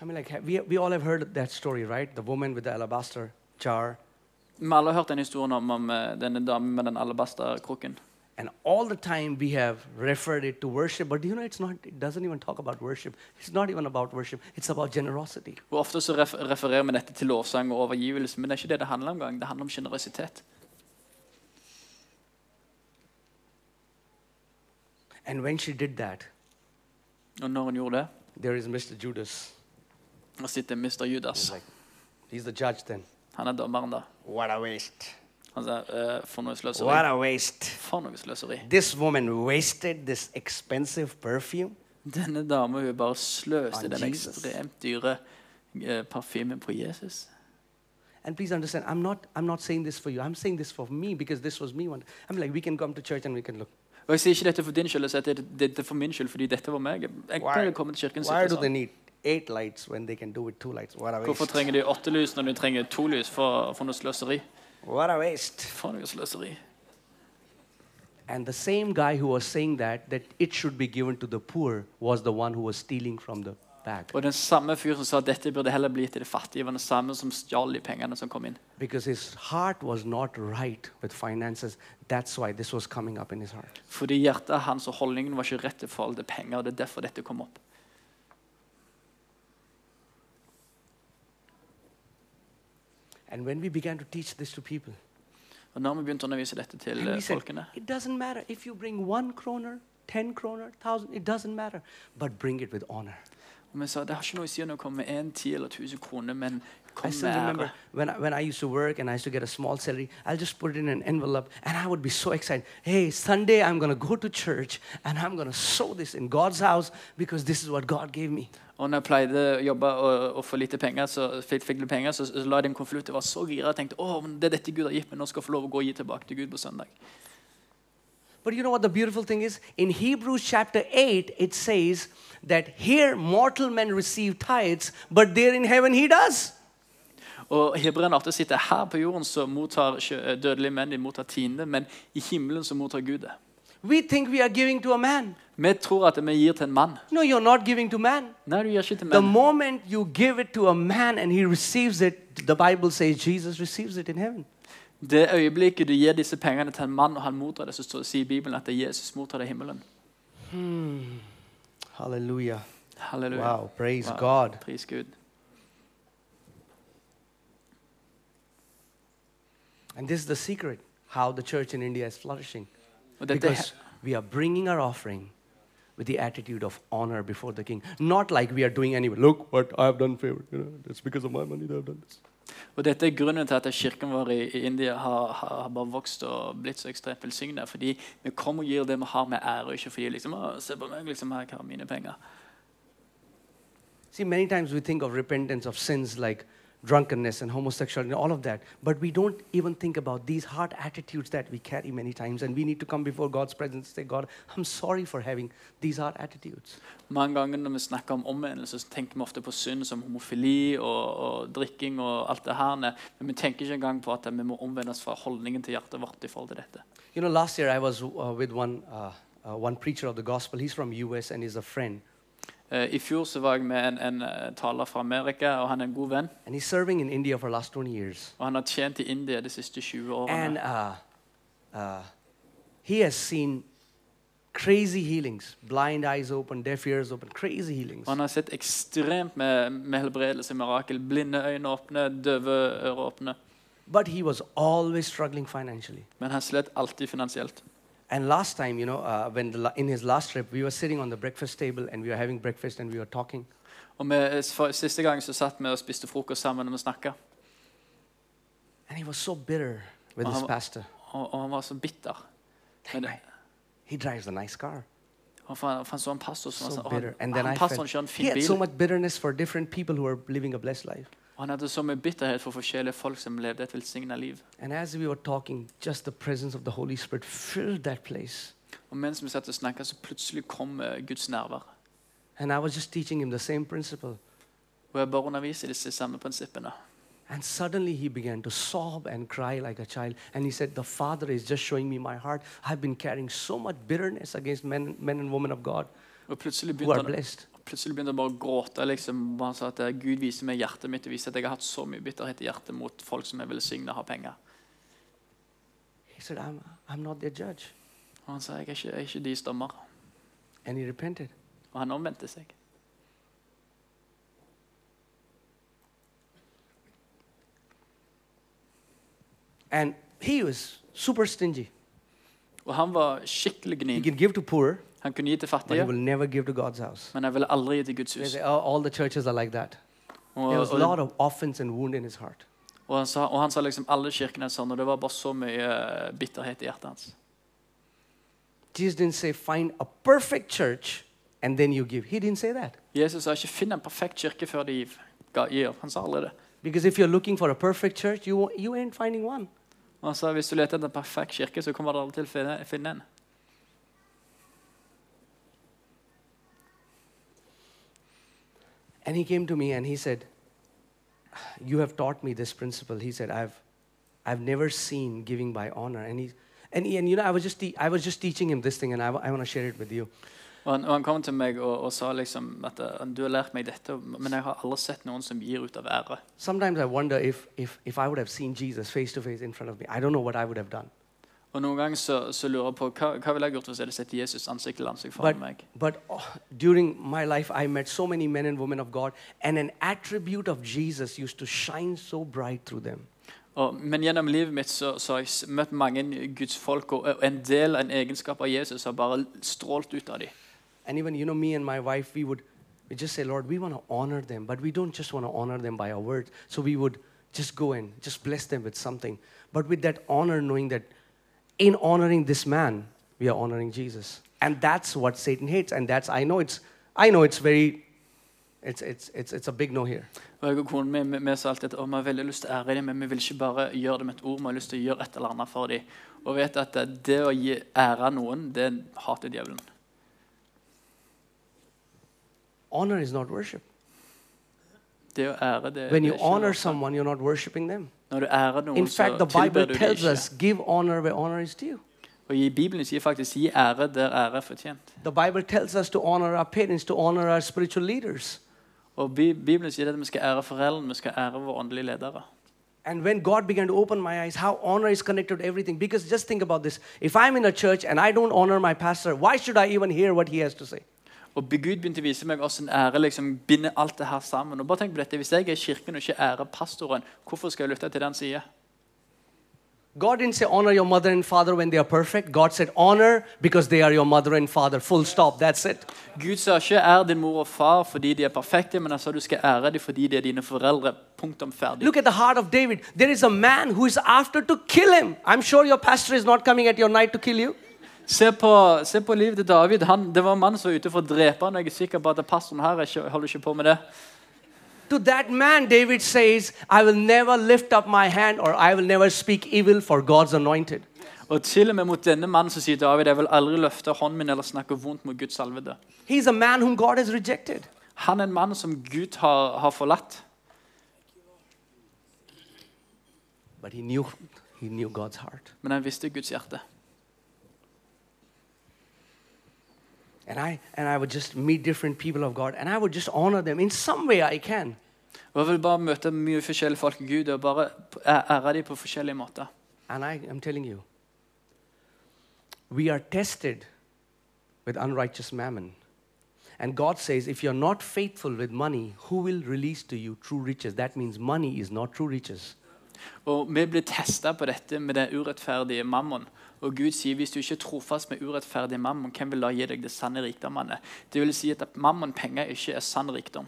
I mean, like, we, we all have heard that story, right? The woman with the alabaster jar. Vi alle har hørt den historien om, om eh, denne damen med den alabasterkrukken. And all the time we have referred it to worship, but you know, it's not, it doesn't even talk about worship. It's not even about worship, it's about generosity. Og Ofte så ref refererer vi dette til lovsang og overgivelse, men det er ikke det det handler om. gang. Det handler om generøsitet. And when she did that, Og når hun gjorde det, there is Mr. Judas. der sitter Mr. He's Judas. like, he's the judge then. Han er dommeren, da. What a waste. Han sier eh, for noe What sløseri. a waste. For noe sløseri. This woman wasted this expensive perfume. Denne dama hun bare sløste On den Jesus. ekstremt dyre eh, parfymen på Jesus. And please understand, I'm not, I'm not saying this for you. I'm saying this for me because this was me one. I'm like, we can come to church and we can look. Og Jeg sier ikke dette for din skyld, jeg sier er for min skyld, fordi dette var meg. Jeg Why- å komme til kirken Why sitte do they sånn. need eight lights when they can do with two lights? What a Hvorfor waste. trenger de åtte lys når de trenger to lys for, for noe sløseri? What a waste. For noe sløseri. And the same guy who was saying that, that it should be given to the poor, was the one who was stealing from the bag. Og den samme fyr som sa at dette burde heller bli til de fattige, var den samme som stjal de pengene som kom inn. Because his heart was not right with finances. That's why this was coming up in his heart. Fordi hjertet hans og holdningen var ikke rett i forhold til penger. og det er derfor dette kom opp. And when we began to teach this to people, Og når vi begynte å undervise dette til and eh, we said, folkene, it doesn't matter if you bring one kroner, ten kroner, thousand, it doesn't matter, but bring it with honor. og vi sa det har ikke noe å si om det kommer med én, ti eller tusen kroner, men I kom still med remember ære. when I, when I used to work and I used to get a small salary, I'll just put it in an envelope and I would be so excited. Hey, Sunday I'm going to go to church and I'm going to sow this in God's house because this is what God gave me. Og når jeg pleide å jobbe og, og få lite penger, så, fikk, fikk litt penger, så, så la jeg det i en konvolutt. Jeg var så gira. Jeg tenkte å, men det er dette Gud har gitt meg. Nå skal jeg få lov å gå og gi tilbake til Gud på søndag. But you know what the beautiful thing is? In Hebrews chapter 8, it says that here mortal men receive tithes, but there in heaven he does. Og Hebreerne 8 sitter her på jorden, så mottar dødelige menn de mottar tiende, men i himmelen så mottar Gud det. We think we are giving to a man. Vi tror at vi gir til en mann. No, you're not giving to man. Nei, du gir ikke til The menn. moment you give it to a man and he receives it, the Bible says Jesus receives it in heaven. Det øyeblikket du gir disse pengene til en mann, og han mottar det, så står- sier Bibelen at det er Jesus mottar det i himmelen. Hallelujah. Halleluja. Wow, praise Wow. God. Pris Gud. And this is the secret how the church in India is flourishing. Because we are bringing our offering with the attitude of honor before the king. Not like we are doing anyway. Look what I have done favor. You know, it's because of my money that I have done this. og dette er grunnen til at kirken vår i, i India har, har, bare vokst og blitt så ekstremt velsignet. Fordi vi kommer og gir det vi har med ære, ikke fordi liksom, å, se på meg, liksom, jeg har mine penger. See, many times we think of repentance of sins like drunkenness and homosexuality and all of that, but we don't even think about these hard attitudes that we carry many times. And we need to come before God's presence and say, God, I'm sorry for having these hard attitudes. Mange ganger når vi snakker om omvendelse, så tenker vi ofte på synd som homofili og, og drikking og alt det her. Men vi tenker ikke engang på at vi må omvendes fra holdningen til hjertet vårt i forhold til dette. You know, last year I was uh, with one, uh, uh, one preacher of the gospel. He's from US and he's a friend. Eh, I fjor så var jeg med en, en eh, taler fra Amerika, og han er en god venn. And he's serving in India for the last 20 years. Og han har tjent i India de siste 20 And årene. uh, uh, he has seen crazy healings blind eyes open, deaf ears open, crazy healings. Og han har sett ekstremt med, med helbredelse, mirakel. Blinde øyne åpne, døve ører åpne. But he was always struggling financially. Men han slet alltid finansielt. And last time, you know, uh, when the, in his last trip, we were sitting on the breakfast table and we were having breakfast and we were talking. Og vi, for, Siste gang så satt vi og spiste frokost sammen og snakka. And he was so bitter with his pastor. Og, og han var så bitter. Men det, He drives a nice car. for han så en pastor som var So og han, And then han I felt he had bil. so much bitterness for different people who are living a blessed life. Og han hadde så mye bitterhet for forskjellige folk som levde et velsigna liv. And as we were talking, just the presence of the Holy Spirit filled that place. Og mens vi satt og snakka, så plutselig kom eh, Guds nærvær. And I was just teaching him the same principle. Og jeg bare underviser disse samme prinsippene. And suddenly he began to sob and cry like a child. And he said, The Father is just showing me my heart. I've been carrying so much bitterness against men, men and women of God Og plutselig who are han, blessed. Plutselig begynte bare å gråte. liksom. Han sa at eh, Gud viser meg hjertet mitt og viser at jeg har hatt så mye bitterhet i hjertet mot folk som er velsigna og har penger. He said, I'm, I'm not their judge. Og han sa jeg er ikke, jeg er ikke deres dommer. And he repented. Og han omvendte seg. And he was super stingy. Og han var skikkelig He gnien. can give to poor, Han kunne gi til fattige, will never give to God's house. men han ville aldri gi til Guds hus. Alle kirker er the churches are like that. Og, There was a lot of offense and wound in his heart. og, han sa, og han sa liksom alle kirkene er sånn, og det var bare så mye eh, bitterhet i hjertet hans. Jesus didn't say, find a perfect church and then you give. He didn't say that. Jesus sa ikke 'finn en perfekt kirke før du gir'. Han sa aldri det. Because if you're looking for a perfect church, you, you ain't finding one. Og han sa hvis du leter etter en perfekt kirke, så kommer du aldri til å finne en. And he came to me and he said, You have taught me this principle. He said, I've, I've never seen giving by honor. And, he, and, he, and you know, I was, just te- I was just teaching him this thing and I, I want to share it with you. Og han, og han kom til meg og, og sa liksom at eh, du har lært meg dette, men jeg har aldri sett noen som gir ut av ære. Sometimes I wonder if, if, if I would have seen Jesus face to face in front of me, I don't know what I would have done. Og noen ganger så, så lurer jeg på hva, hva ville jeg gjort hvis jeg hadde sett Jesus ansikt til ansikt foran But, meg. but oh, during my life, I met so many men and women of God, and an attribute of Jesus used to shine so bright through them. Og, men gjennom livet mitt så, så har jeg møtt mange Guds folk, og en del en egenskap av Jesus har bare strålt ut av dem. And even, you know, me and my wife, we would we just say, Lord, we want to honor them, but we don't just want to honor them by our words. So we would just go and just bless them with something. But with that honor, knowing that in honoring this man, we are honoring Jesus. And that's what Satan hates. And that's, I know it's, I know it's very, it's, it's, it's, it's a big no here. Og jeg og konen min vi- vi sa alltid at vi har veldig lyst til å ære dem, men vi vil ikke bare gjøre det med et ord, vi har lyst til å gjøre et eller annet for dem. Og vet at det å gi ære noen, det hater djevelen. Honor is not worship. Det å ære, det, When det you er ikke honor someone, you're not worshiping them. Når du ærer noen, In fact, så the tilber Bible du dem tells ikke. us give honor where honor is due. Og i Bibelen sier faktisk 'gi ære der ære er fortjent'. The Bible tells us to honor our parents, to honor our spiritual leaders. Og Bi- Bibelen sier at vi skal ære foreldrene, vi skal ære våre åndelige ledere. And when God began to open my eyes, how honor is connected to everything. Because just think about this if I'm in a church and I don't honor my pastor, why should I even hear what he has to say? Og Gud begynte å vise meg hvordan ære liksom binder alt det her sammen. Og bare tenk på dette, Hvis jeg er i kirken og ikke ærer pastoren, hvorfor skal jeg lytte til den sida? God didn't say honor your mother and father when they are perfect. God said honor because they are your mother and father. Full stop. That's it. Gud sa ikke 'ær din mor og far fordi de er perfekte', men han sa du skal ære dem fordi de er dine foreldre. Punktum ferdig. Look at the heart of David. There is a man who is after to kill him. I'm sure your pastor is not coming at your night to kill you. Se på, se på livet til David. Han, det var en mann som var ute for å drepe han. Jeg er sikker på at pastoren her er ikke, holder ikke på med det. To that man, David says, I will never lift up my hand or I will never speak evil for God's anointed. Og til og med mot denne mannen så sier David jeg vil aldri løfte hånden min eller snakke vondt mot Guds salvede. He's a man whom God has rejected. Han er en mann som Gud har, har forlatt. But he knew, he knew God's heart. Men han visste Guds hjerte. And I, and I would just meet different people of God and I would just honor them in some way I can. Og Jeg vil bare møte mye forskjellige folk i Gud og bare ære dem på forskjellige måter. And I am telling you, we are tested with unrighteous mammon. And God says, if you're not faithful with money, who will release to you true riches? That means money is not true riches. Og Vi blir testa på dette med det urettferdige mammon. Og Gud sier hvis du ikke er trofast med urettferdig mammon, hvem vil da gi deg det sanne rikdommene? Det vil si at mammon, penger, ikke er sann rikdom.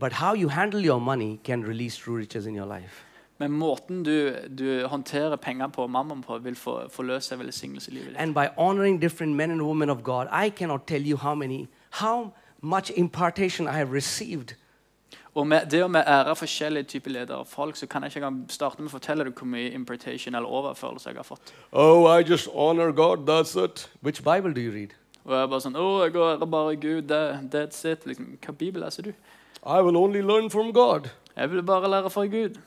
But how you handle your money can release true riches in your life. Men måten du, du håndterer penger på mammon på, vil få- forløse velsignelse i livet ditt. And by honoring different men and women of God, I cannot tell you how many, how much impartation I have received. Og med det å med ære forskjellige typer ledere og folk, så kan jeg ikke engang starte med å fortelle deg hvor mye importation eller overførelse jeg har fått. Oh, I just honor God, that's it. Which Bible do you read? Og jeg er bare sånn, å, jeg ærer bare Gud, det, that's it. Liksom, hva bibel leser du? I will only learn from God. Jeg vil bare lære fra Gud.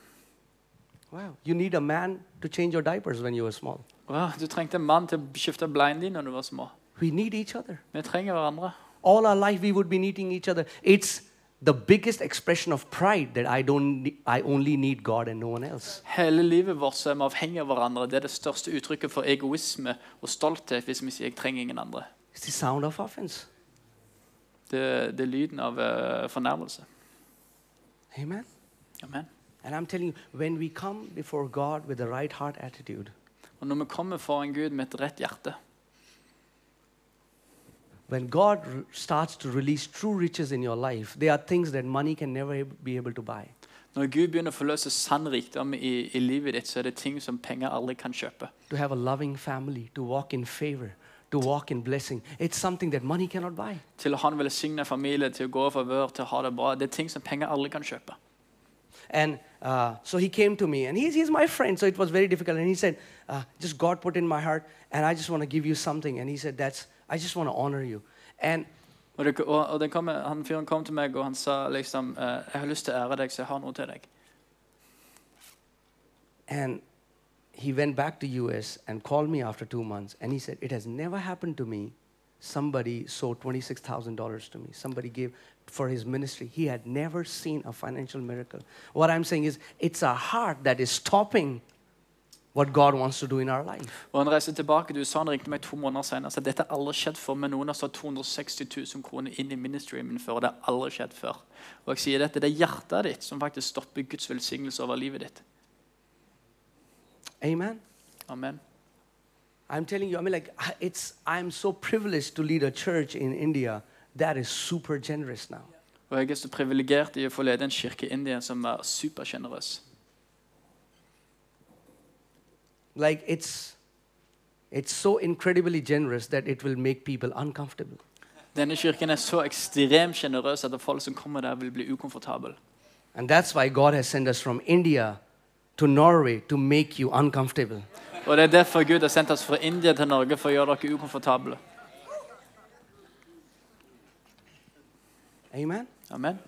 Wow. You need a man to change your diapers when you were small. Wow, du trengte en mann til å skifte bleiene dine når du var små. We need each other. Vi trenger hverandre. All our life we would be needing each other. It's the biggest expression of pride that I don't I only need God and no one else. Hele livet vårt så er vi avhengig av hverandre. Det er det største uttrykket for egoisme og stolthet hvis vi sier 'jeg trenger ingen andre'. It's the sound of offense. Det, det er lyden av uh, fornærmelse. Amen. Amen. And I'm telling you, when we come before God with the right heart attitude, Og når vi kommer foran Gud med et rett hjerte, when God r- starts to release true riches in your life, there are things that money can never be able to buy. når Gud begynner å forløse sann rikdom i, i livet ditt, så er det ting som penger aldri kan kjøpe. To have a loving family, to walk in favor, to walk in blessing. It's something that money cannot buy. Til å ha en velsignet familie, til å gå i favør, til å ha det bra. Det er ting som penger aldri kan kjøpe. And uh, so he came to me, and he's, he's my friend, so it was very difficult. And he said, uh, Just God put in my heart, and I just want to give you something. And he said, That's, I just want to honor you. And Og, det, og, og den kom, han fyren kom til meg og han sa liksom eh, 'Jeg har lyst til å ære deg, så jeg har noe til deg'. And he went back to US and called me after two months, and he said, "It has never happened to me. Somebody sold twenty-six thousand dollars to me. Somebody gave for his ministry. He had never seen a financial miracle. What I'm saying is, it's a heart that is stopping what God wants to do in our life. Og Han reiste tilbake til USA han ringte meg to måneder senere. Så dette har aldri skjedd før. Men noen har satt 260 000 kroner inn i ministryen min før. og Det har aldri skjedd før. Og jeg sier dette, Det er hjertet ditt som faktisk stopper Guds velsignelse over livet ditt. Amen. Amen. I'm telling you, I mean, like, it's. I'm so privileged to lead a church in India that is super generous now. Og jeg er så privilegert i å få lede en kirke i India som er supersjenerøs. Like, it's. It's so incredibly generous that it will make people uncomfortable. Denne kirken er så ekstremt sjenerøs at folk som kommer der, vil bli ukomfortable. And that's why God has sent us from India to Norway to make you uncomfortable. Og Det er derfor Gud har sendt oss fra India til Norge for å gjøre dere ukomfortable. Amen. Amen.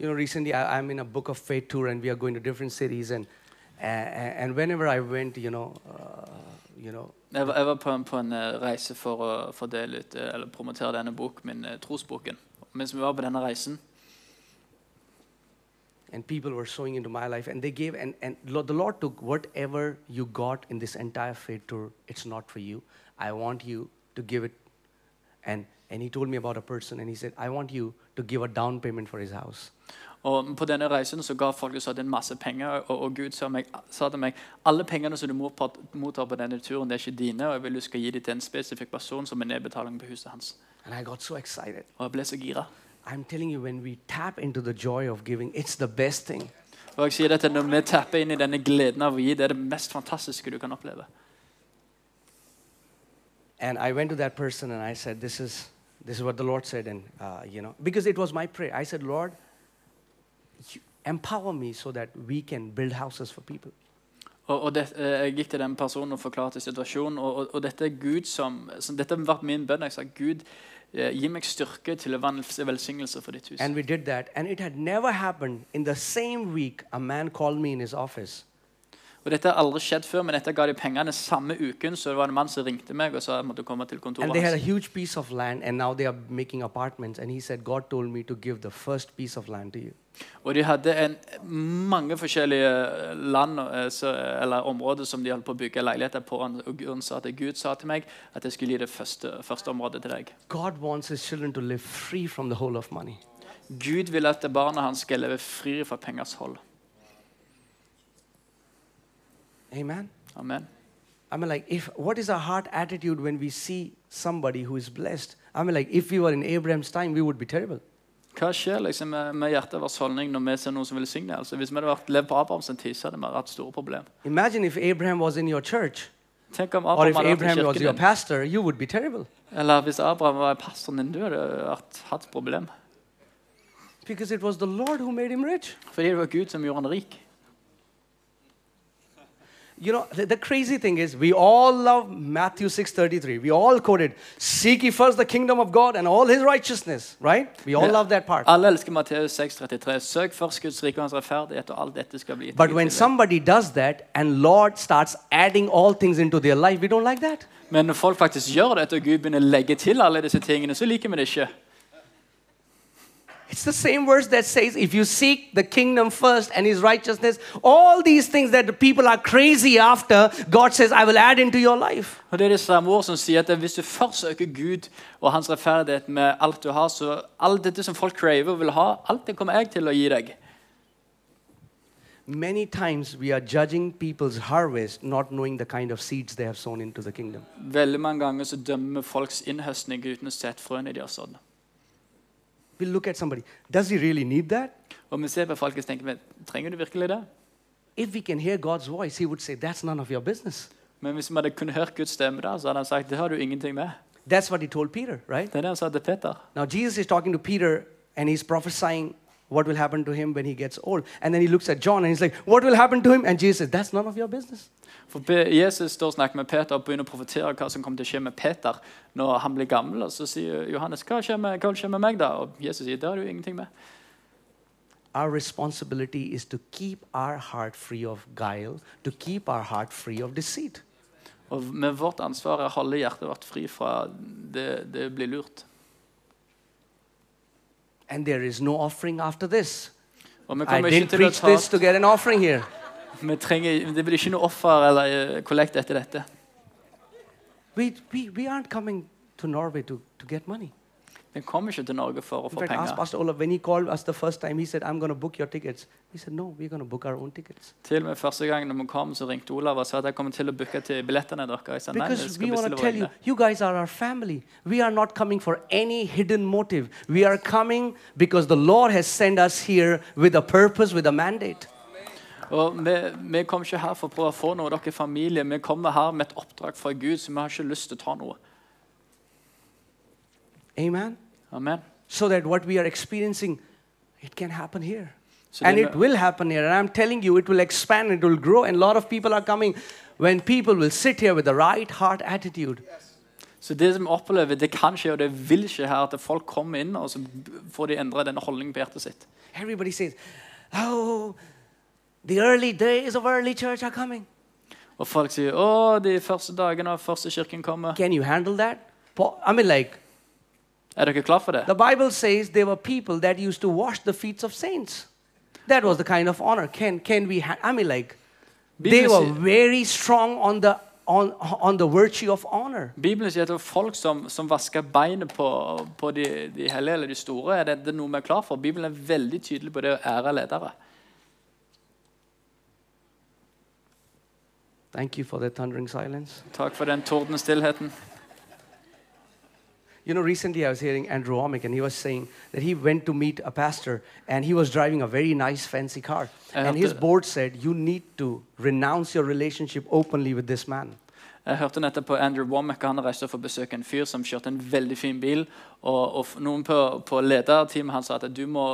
You know, recently I, I'm in a Book of Faith tour, and we are going to different cities, and uh, and whenever I went, you know, uh, you know, Jeg var, jeg var på, en, på en eh, reise for å fordele ut, eh, eller promotere denne bok, min eh, trosboken. Mens vi var på denne reisen, and people were sowing into my life, and they gave, and and the Lord took whatever you got in this entire faith tour. It's not for you. I want you to give it, and and He told me about a person, and He said, I want you to give a down payment for his house. Og På denne reisen så ga folk oss en masse penger, og, og Gud sa, meg, sa til meg alle pengene som du mottar på denne turen, det er ikke dine, og jeg vil du skal gi dem til en spesifikk person som en nedbetaling på huset hans. So. Og jeg ble så gira. I'm telling you, when we tap into the joy of giving, it's the best thing. Og jeg sier dette, Når vi tapper inn i denne gleden av å gi, det er det mest fantastiske du kan oppleve. And I went to that person and I said, "This is this is what the Lord said." And uh, you know, because it was my prayer, I said, "Lord, empower me so that we can build houses for people." Og, og det, Jeg gikk til den personen og forklarte situasjonen. Og, og, og dette er Gud som, som Dette har vært min bønn. Jeg sa Gud, gi meg styrke til å være velsignelse for ditt hus. And we did that, and it had never happened. In the same week, a man called me in his office, Og Dette har aldri skjedd før, men dette ga de pengene samme uken. Så det var en mann som ringte meg og sa jeg måtte komme til and kontoret they had a hans. huge piece of land, and now they are making apartments. And he said, "God told me to give the first piece of land to you." Og de hadde en, mange forskjellige land eh, eller områder som de holdt på å bygge leiligheter på. Og Gud sa at Gud sa til meg at jeg skulle gi det første, første området til deg. God wants His children to live free from the whole of money. Gud vil at barna hans skal leve fri fra pengers hold. Amen. Amen. I mean, like, if what is our heart attitude when we see somebody who is blessed? I mean, like, if we were in Abraham's time, we would be terrible. Hva skjer liksom med, med hjertet vår holdning når vi ser noen som velsigner? Altså, hvis vi hadde vært levd på Abrahams tid, så hadde vi hatt store problemer. Imagine if Abraham was in your church, Tenk om or Abraham if hadde vært i Abraham was kirken your din. pastor, you would be terrible Eller hvis Abraham var pastoren din, du hadde hatt, hatt problem. because it was the Lord who made him rich. Fordi det var Gud som gjorde han rik. You know, the, the crazy thing is, we all love Matthew 6:33. We all quote it. Seek ye first the kingdom of God and all his righteousness, right? We all love that part. Alle elsker Matteus 6,33. Søk først Guds rike og hans rettferdighet, og alt dette skal bli gitt. But when somebody does that and Lord starts adding all things into their life, we don't like that. Men når folk faktisk gjør dette, og Gud begynner å legge til alle disse tingene, så liker vi det ikke. It's the same verse that says, if you seek the kingdom first and his righteousness, all these things that the people are crazy after, God says, I will add into your life. Og det er det samme ord som sier at Hvis du først søker Gud og hans rettferdighet med alt du har, så alt dette som folk craver og vil ha, alt det kommer jeg til å gi deg. Many times we are judging people's harvest not knowing the kind of seeds they have sown into the kingdom. Veldig mange ganger så dømmer folks innhøstning uten å se et frøene de har sådd. We look at somebody, does he really need that? Og vi ser på folk og tenker men, trenger du virkelig det? If we can hear God's voice, he would say, That's none of your business. Men hvis vi hadde kunnet hørt Guds stemme, da, så hadde han sagt det har du ingenting med. That's what he told Peter, right? Det er det han sa til Peter. Now, Jesus is talking to Peter and he's prophesying what will happen to him when he gets old. And then he looks at John and he's like, What will happen to him? And Jesus says, That's none of your business. For Jesus står og snakker med Peter og begynner å profetere hva som kommer til å skje med Peter når han blir gammel. Og så sier Johannes hva skjer med, hva vil skje med meg da? Og Jesus sier det har du ingenting med. Our responsibility is to keep our heart free of guile, to keep our heart free of deceit. Og med vårt ansvar er å holde hjertet vårt fri fra det, det blir lurt. And there is no offering after this. I didn't preach this to get an offering here. [laughs] trenger, Det blir ikke noe offer eller eh, kollekt etter dette. We, we, we aren't coming to Norway to, to get money. Vi kommer ikke til Norge for å få fact, ask penger. Pastor Olaf, when he called us the first time, he said, I'm going to book your tickets. We said, No, we're going to book our own tickets. Til og med første gang når vi kom, så ringte Olav og sa at jeg kommer til å booke til billettene deres. Jeg sa nei, vi Because skal we want bestille to våre tell you, egne. you guys are our family. We are not coming for any hidden motive. We are coming because the Lord has sent us here with a purpose, with a mandate. Og vi, vi kommer ikke her for å prøve å få noe. Dere er familie. Vi kommer her med et oppdrag fra Gud, så vi har ikke lyst til å ta noe. Amen. Amen. So that what we are experiencing, it can happen here. Så and it will happen here. And I'm telling you, it will expand, it will grow, and a lot of people are coming when people will sit here with the right heart attitude. Så det som vi opplever, det kan skje, og det vil skje her, at folk kommer inn og så får de endre denne holdningen på hjertet sitt. Everybody says, Oh, the early days of early church are coming. Og folk sier å, de første dagene av første kirken kommer. Can you handle that? I mean, like, Er dere klar for det? the Bible says there were people that used to wash the feet of saints. That was the kind of honor. Can, can we, I mean, like, they were very strong on the, on, on the virtue of honor. Bibelen sier at det var folk som, som vaska beinet på, på de, de hellige eller de store. Er det, det er noe vi er klar for? Bibelen er veldig tydelig på det å ære ledere. Thank you for the thundering silence. Takk for den tordende stillheten. You know, recently I was hearing Andrew Womack, and he was saying that he went to meet a pastor, and he was driving a very nice, fancy car. And his board said, You need to renounce your relationship openly with this man. Jeg hørte nettopp på Andrew Womack. Han reiste for å besøke en fyr som kjørte en veldig fin bil. Og, og noen på, på lederteamet hans sa at du må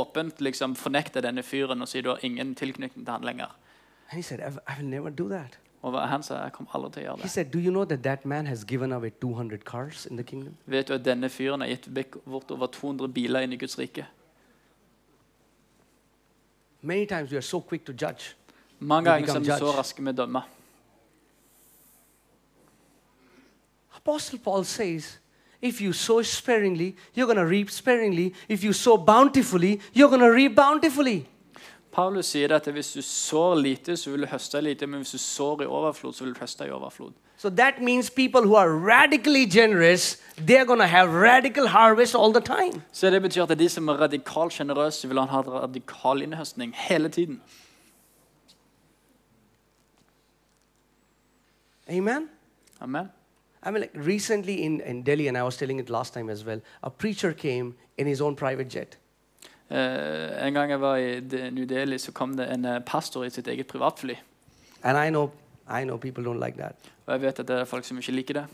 åpent liksom fornekte denne fyren og si du har ingen tilknytning til han lenger. And he said, I will never do that. Og han sa jeg kommer aldri til å gjøre He det. said, Do you know that that man has given away 200 cars in the kingdom? Vet du at denne fyren har gitt vekk bort over 200 biler inn i Guds rike? Many times we are so quick to judge. Mange We ganger så er become vi så judge. raske med å dømme. Apostle Paul says, if you sow sparingly, you're going to reap sparingly. If you sow bountifully, you're going to reap bountifully. Paulus sier at hvis du sår lite, så vil du høste lite. Men hvis du sår i overflod, så vil du høste i overflod. So that means people who are radically generous, they're going to have radical harvest all the time. Så det betyr at de som er radikalt sjenerøse, vil ha radikal innhøstning hele tiden. Amen? Amen. I mean, like recently in, in Delhi, and I was telling it last time as well, a preacher came in his own private jet. Eh, en gang jeg var i New Delhi, så kom det en eh, pastor i sitt eget privatfly. And I know, I know like. Og jeg vet at det er folk som ikke liker det.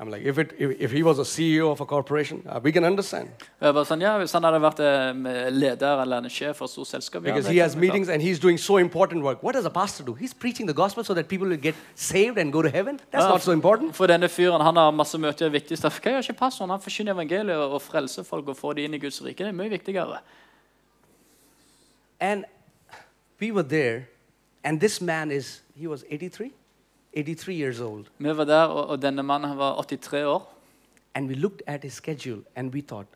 I'm like, if, it, if, if he was a CEO of a corporation, uh, we can understand. Jeg bare sånn, ja, Hvis han hadde vært eh, leder eller en sjef for et stort selskap Because he has meetings and he's doing so important work. What does a pastor do? He's preaching the gospel so that people will get saved and go to heaven. That's not so important. For denne fyren han har masse møter, det viktigste. Hva gjør ikke pastoren? Han forkynner evangeliet og og frelser folk og får de inn i Guds rike. Det er mye viktigere. And we were there, and this man is, he was 83? 83 years old. Vi var der, og, og denne mannen var 83 år. And we looked at his schedule and we thought,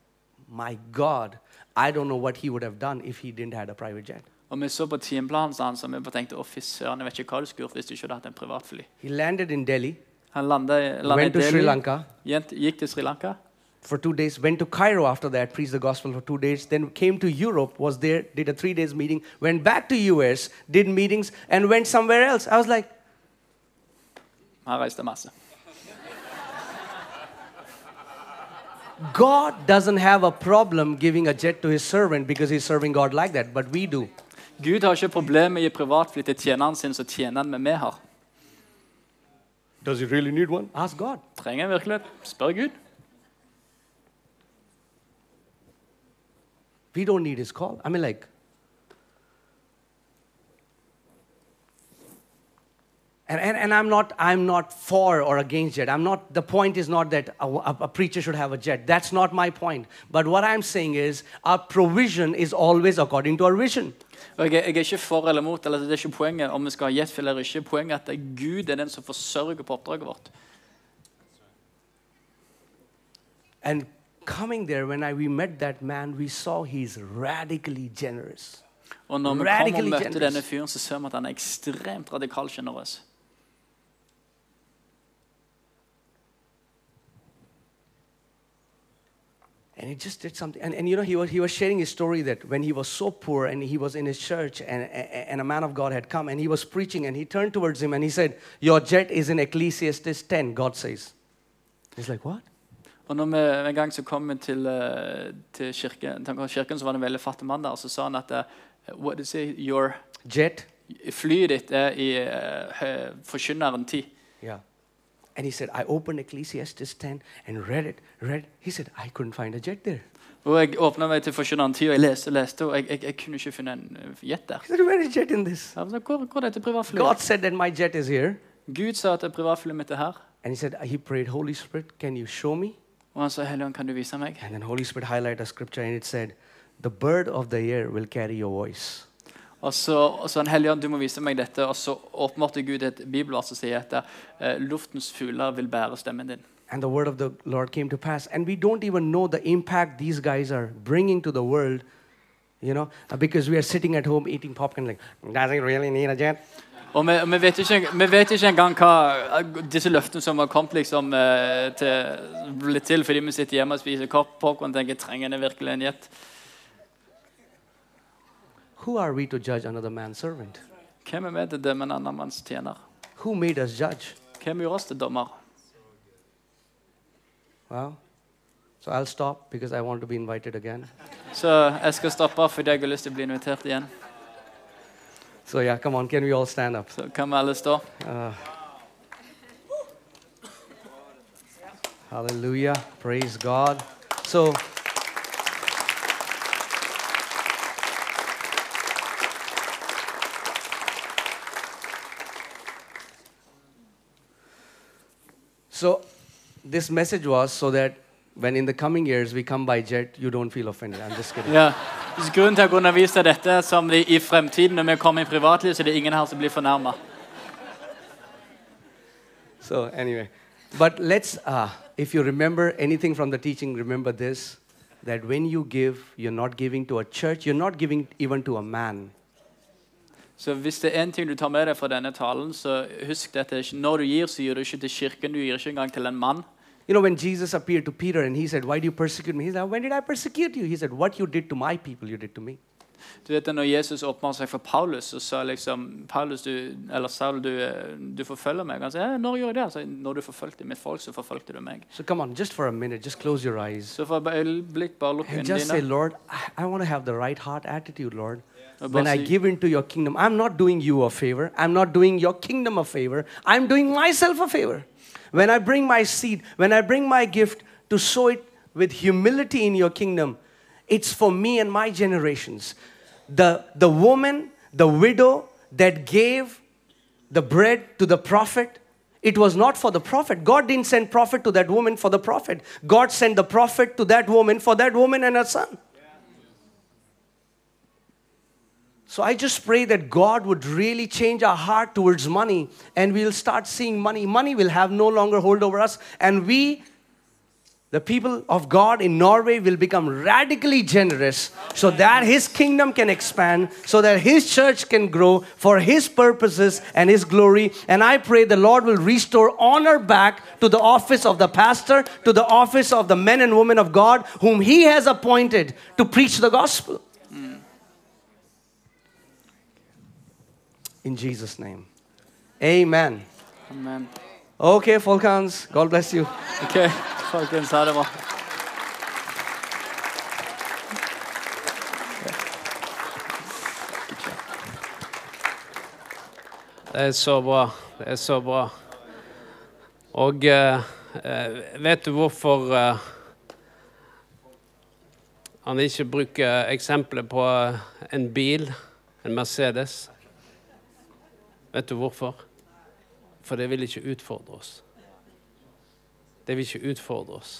my God, I don't know what he would have done if he didn't had a private jet. Og vi så på timeplanen hans, og vi bare tenkte å fy søren, jeg vet ikke hva du skulle gjort hvis du ikke hadde hatt en privatfly. He landed in Delhi, Han landet, landet went i to Sri Delhi, Lanka gikk gikk til Sri Lanka. for two days, went to Cairo after that, preached the gospel for two days, then came to Europe, was there, did a three days meeting, went back to US, did meetings, and went somewhere else. I was like, Han reiste masse. God doesn't have a problem giving a jet to his servant because he's serving God like that, but we do. Gud har ikke problemer med å gi privatfly til tjeneren sin, så tjener han med vi har. Does he really need one? Ask God. Trenger han virkelig? Spør Gud. We don't need his call. I mean, like, and, and, and I'm not I'm not for or against jet. I'm not. The point is not that a, a- preacher should have a jet. That's not my point. But what I'm saying is our provision is always according to our vision. Og jeg, er- jeg er ikke for eller mot. eller Det er ikke poenget om vi skal ha jetfly eller ikke. Poenget er at Gud er den som forsørger på oppdraget vårt. And coming there, when I, we met that man, we saw he's radically generous. Og når vi kom og Radically møtte generous. denne fyren, så ser vi at han er ekstremt radikalt sjenerøs. And he just did something. And, and you know, he was, he was sharing his story that when he was so poor and he was in his church and, and a man of God had come and he was preaching and he turned towards him and he said, Your jet is in Ecclesiastes 10, God says. He's like, What? Og når vi en gang så kom vi til, eh, til kirken, til kirken, så var det en veldig fattig mann der. Og så sa han at eh, what is it, your, Jet? flyet ditt er i uh, forkynneren tid. Yeah. And he said, I opened Ecclesiastes 10 and read it, read it. He said, I couldn't find a jet there. Og jeg åpna meg til forkynneren tid, og jeg leste og leste, og jeg, jeg, jeg kunne ikke finne en eh, jet der. He said, Where is jet in this? Jeg sa, hvor, hvor er dette privatflyet? God said that my jet is here. Gud sa at privatflyet mitt er her. And he said, He prayed, Holy Spirit, can you show me? Og han sa, Helligånd, kan du vise meg? And then Holy Spirit highlighted a scripture and it said, The bird of the air will carry your voice. Og så, og så en Helligånd, du må vise meg dette. Og så åpenbarte Gud et bibelvers som sier at eh, luftens fugler vil bære stemmen din. And the word of the Lord came to pass. And we don't even know the impact these guys are bringing to the world, you know, uh, because we are sitting at home eating popcorn, like, does it really need a jet? Og vi, vi, vet ikke, vi vet ikke engang hva eh, disse løftene som har kommet liksom, eh, til, blitt til fordi vi sitter hjemme og spiser popkorn og tenker trenger det virkelig en jet. Who are we to judge another man's servant? Hvem er vi til å dømme en annen manns tjener? Who made us judge? Hvem gjør oss til dommer? Well, so I'll stop because I want to be invited again. Så jeg skal stoppe fordi jeg har lyst til å bli invitert igjen. So, yeah, come on, can we all stand up? Så kan vi alle stå. Uh, hallelujah. Praise God. So, so this message was so that when in the coming years we come by jet, you don't feel offended. I'm just kidding. Så Grunnen til at jeg underviser dette som i, i fremtiden når vi kommer i privatliv, så er det ingen her som blir fornærma. So anyway, but let's, uh, if you remember anything from the teaching, remember this, that when you give, you're not giving to a church, you're not giving even to a man. Så hvis det er en ting du tar med deg fra denne talen, så husk dette. Når du gir, så gir du ikke til kirken, du gir ikke engang til en mann. You know, when Jesus appeared to Peter and he said, Why do you persecute me? He said, When did I persecute you? He said, What you did to my people, you did to me. Du vet Når Jesus åpner seg for Paulus, og sa liksom Paulus, du, eller Saul, du, eh, du forfølger meg. Han sa, ja, når gjorde jeg det? Så, når du forfølgte mitt folk, så forfølgte du meg. So come on, just for a minute, just close your eyes. Så for et øyeblikk, bare lukk øynene just say. Lord, I, I want to have the right heart attitude, Lord. Og When I give into your kingdom, I'm not doing you a favor. I'm not doing your kingdom a favor. I'm doing myself a favor. when I bring my seed, when I bring my gift to sow it with humility in your kingdom, it's for me and my generations. The, the woman, the widow that gave the bread to the prophet, it was not for the prophet. God didn't send prophet to that woman for the prophet. God sent the prophet to that woman for that woman and her son. So I just pray that God would really change our heart towards money and we'll start seeing money. Money will have no longer hold over us and we the people of God in Norway will become radically generous so that His kingdom can expand, so that His church can grow for His purposes and His glory. And I pray the Lord will restore honor back to the office of the pastor, to the office of the men and women of God whom He has appointed to preach the gospel. In Jesus' name. Amen. Amen. OK, folkens. God bless you. OK, folkens. Ha det bra. Det er så bra. Det er så bra. Og eh, eh, vet du hvorfor eh, han ikke bruker eksempelet på en bil, en Mercedes? Vet du hvorfor? For det vil ikke utfordre oss. Det vil ikke utfordre oss.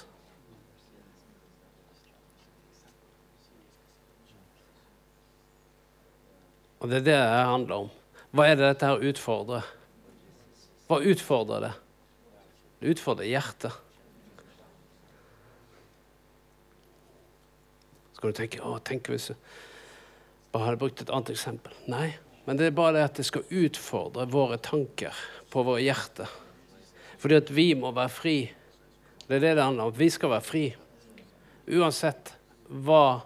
Og det er det det handler om. Hva er det dette her utfordrer? Hva utfordrer det? Det utfordrer hjertet. Skal du tenke å, tenk hvis jeg bare hadde brukt et annet eksempel. Nei, men det er bare det at det skal utfordre våre tanker på våre hjerter. Fordi at vi må være fri. Det er det det handler om. Vi skal være fri. Uansett hva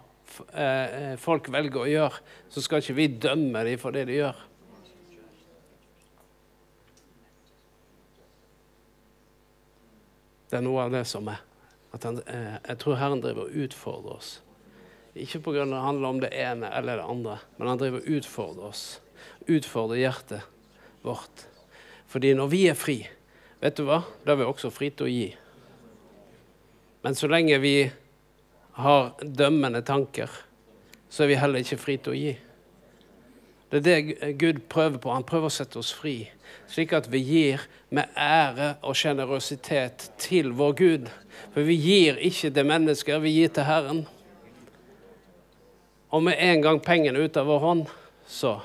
eh, folk velger å gjøre, så skal ikke vi dømme dem for det de gjør. Det er noe av det som er. At han, eh, jeg tror Herren driver og utfordrer oss. Ikke pga. det handler om det ene eller det andre, men han driver og utfordrer oss. Utfordrer hjertet vårt. Fordi når vi er fri, vet du hva? Da er vi også fri til å gi. Men så lenge vi har dømmende tanker, så er vi heller ikke fri til å gi. Det er det Gud prøver på. Han prøver å sette oss fri, slik at vi gir med ære og sjenerøsitet til vår Gud. For vi gir ikke til mennesker, vi gir til Herren. Og med en gang pengene er ute av vår hånd, så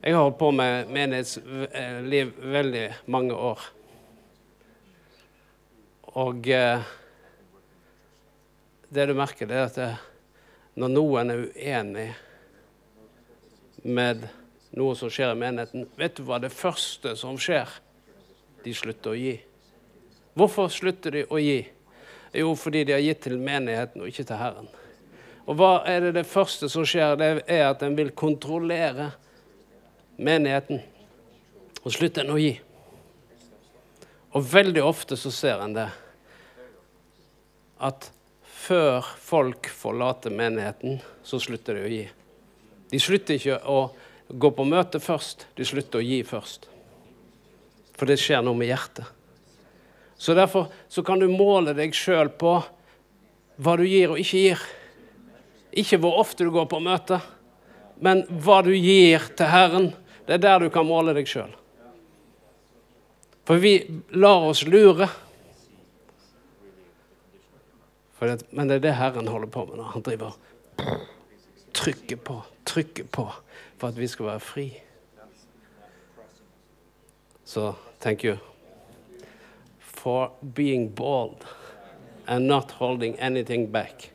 Jeg har holdt på med menighetsliv veldig mange år. Og eh, det du merker, det er at det, når noen er uenig med noe som skjer i menigheten, vet du hva det første som skjer? De slutter å gi. Hvorfor slutter de å gi? Jo, fordi de har gitt til menigheten og ikke til Herren. Og hva er det det første som skjer? Det er at en vil kontrollere menigheten. Og slutter en å gi. Og veldig ofte så ser en det at før folk forlater menigheten, så slutter de å gi. De slutter ikke å gå på møte først, de slutter å gi først. For det skjer noe med hjertet. Så derfor så kan du måle deg sjøl på hva du gir og ikke gir. Ikke hvor ofte du går på møte, men hva du gir til Herren. Det er der du kan måle deg sjøl. For vi lar oss lure. Det, men det er det Herren holder på med når han driver trykker på, trykker på for at vi skal være fri. Så thank you for being bold and not holding anything back.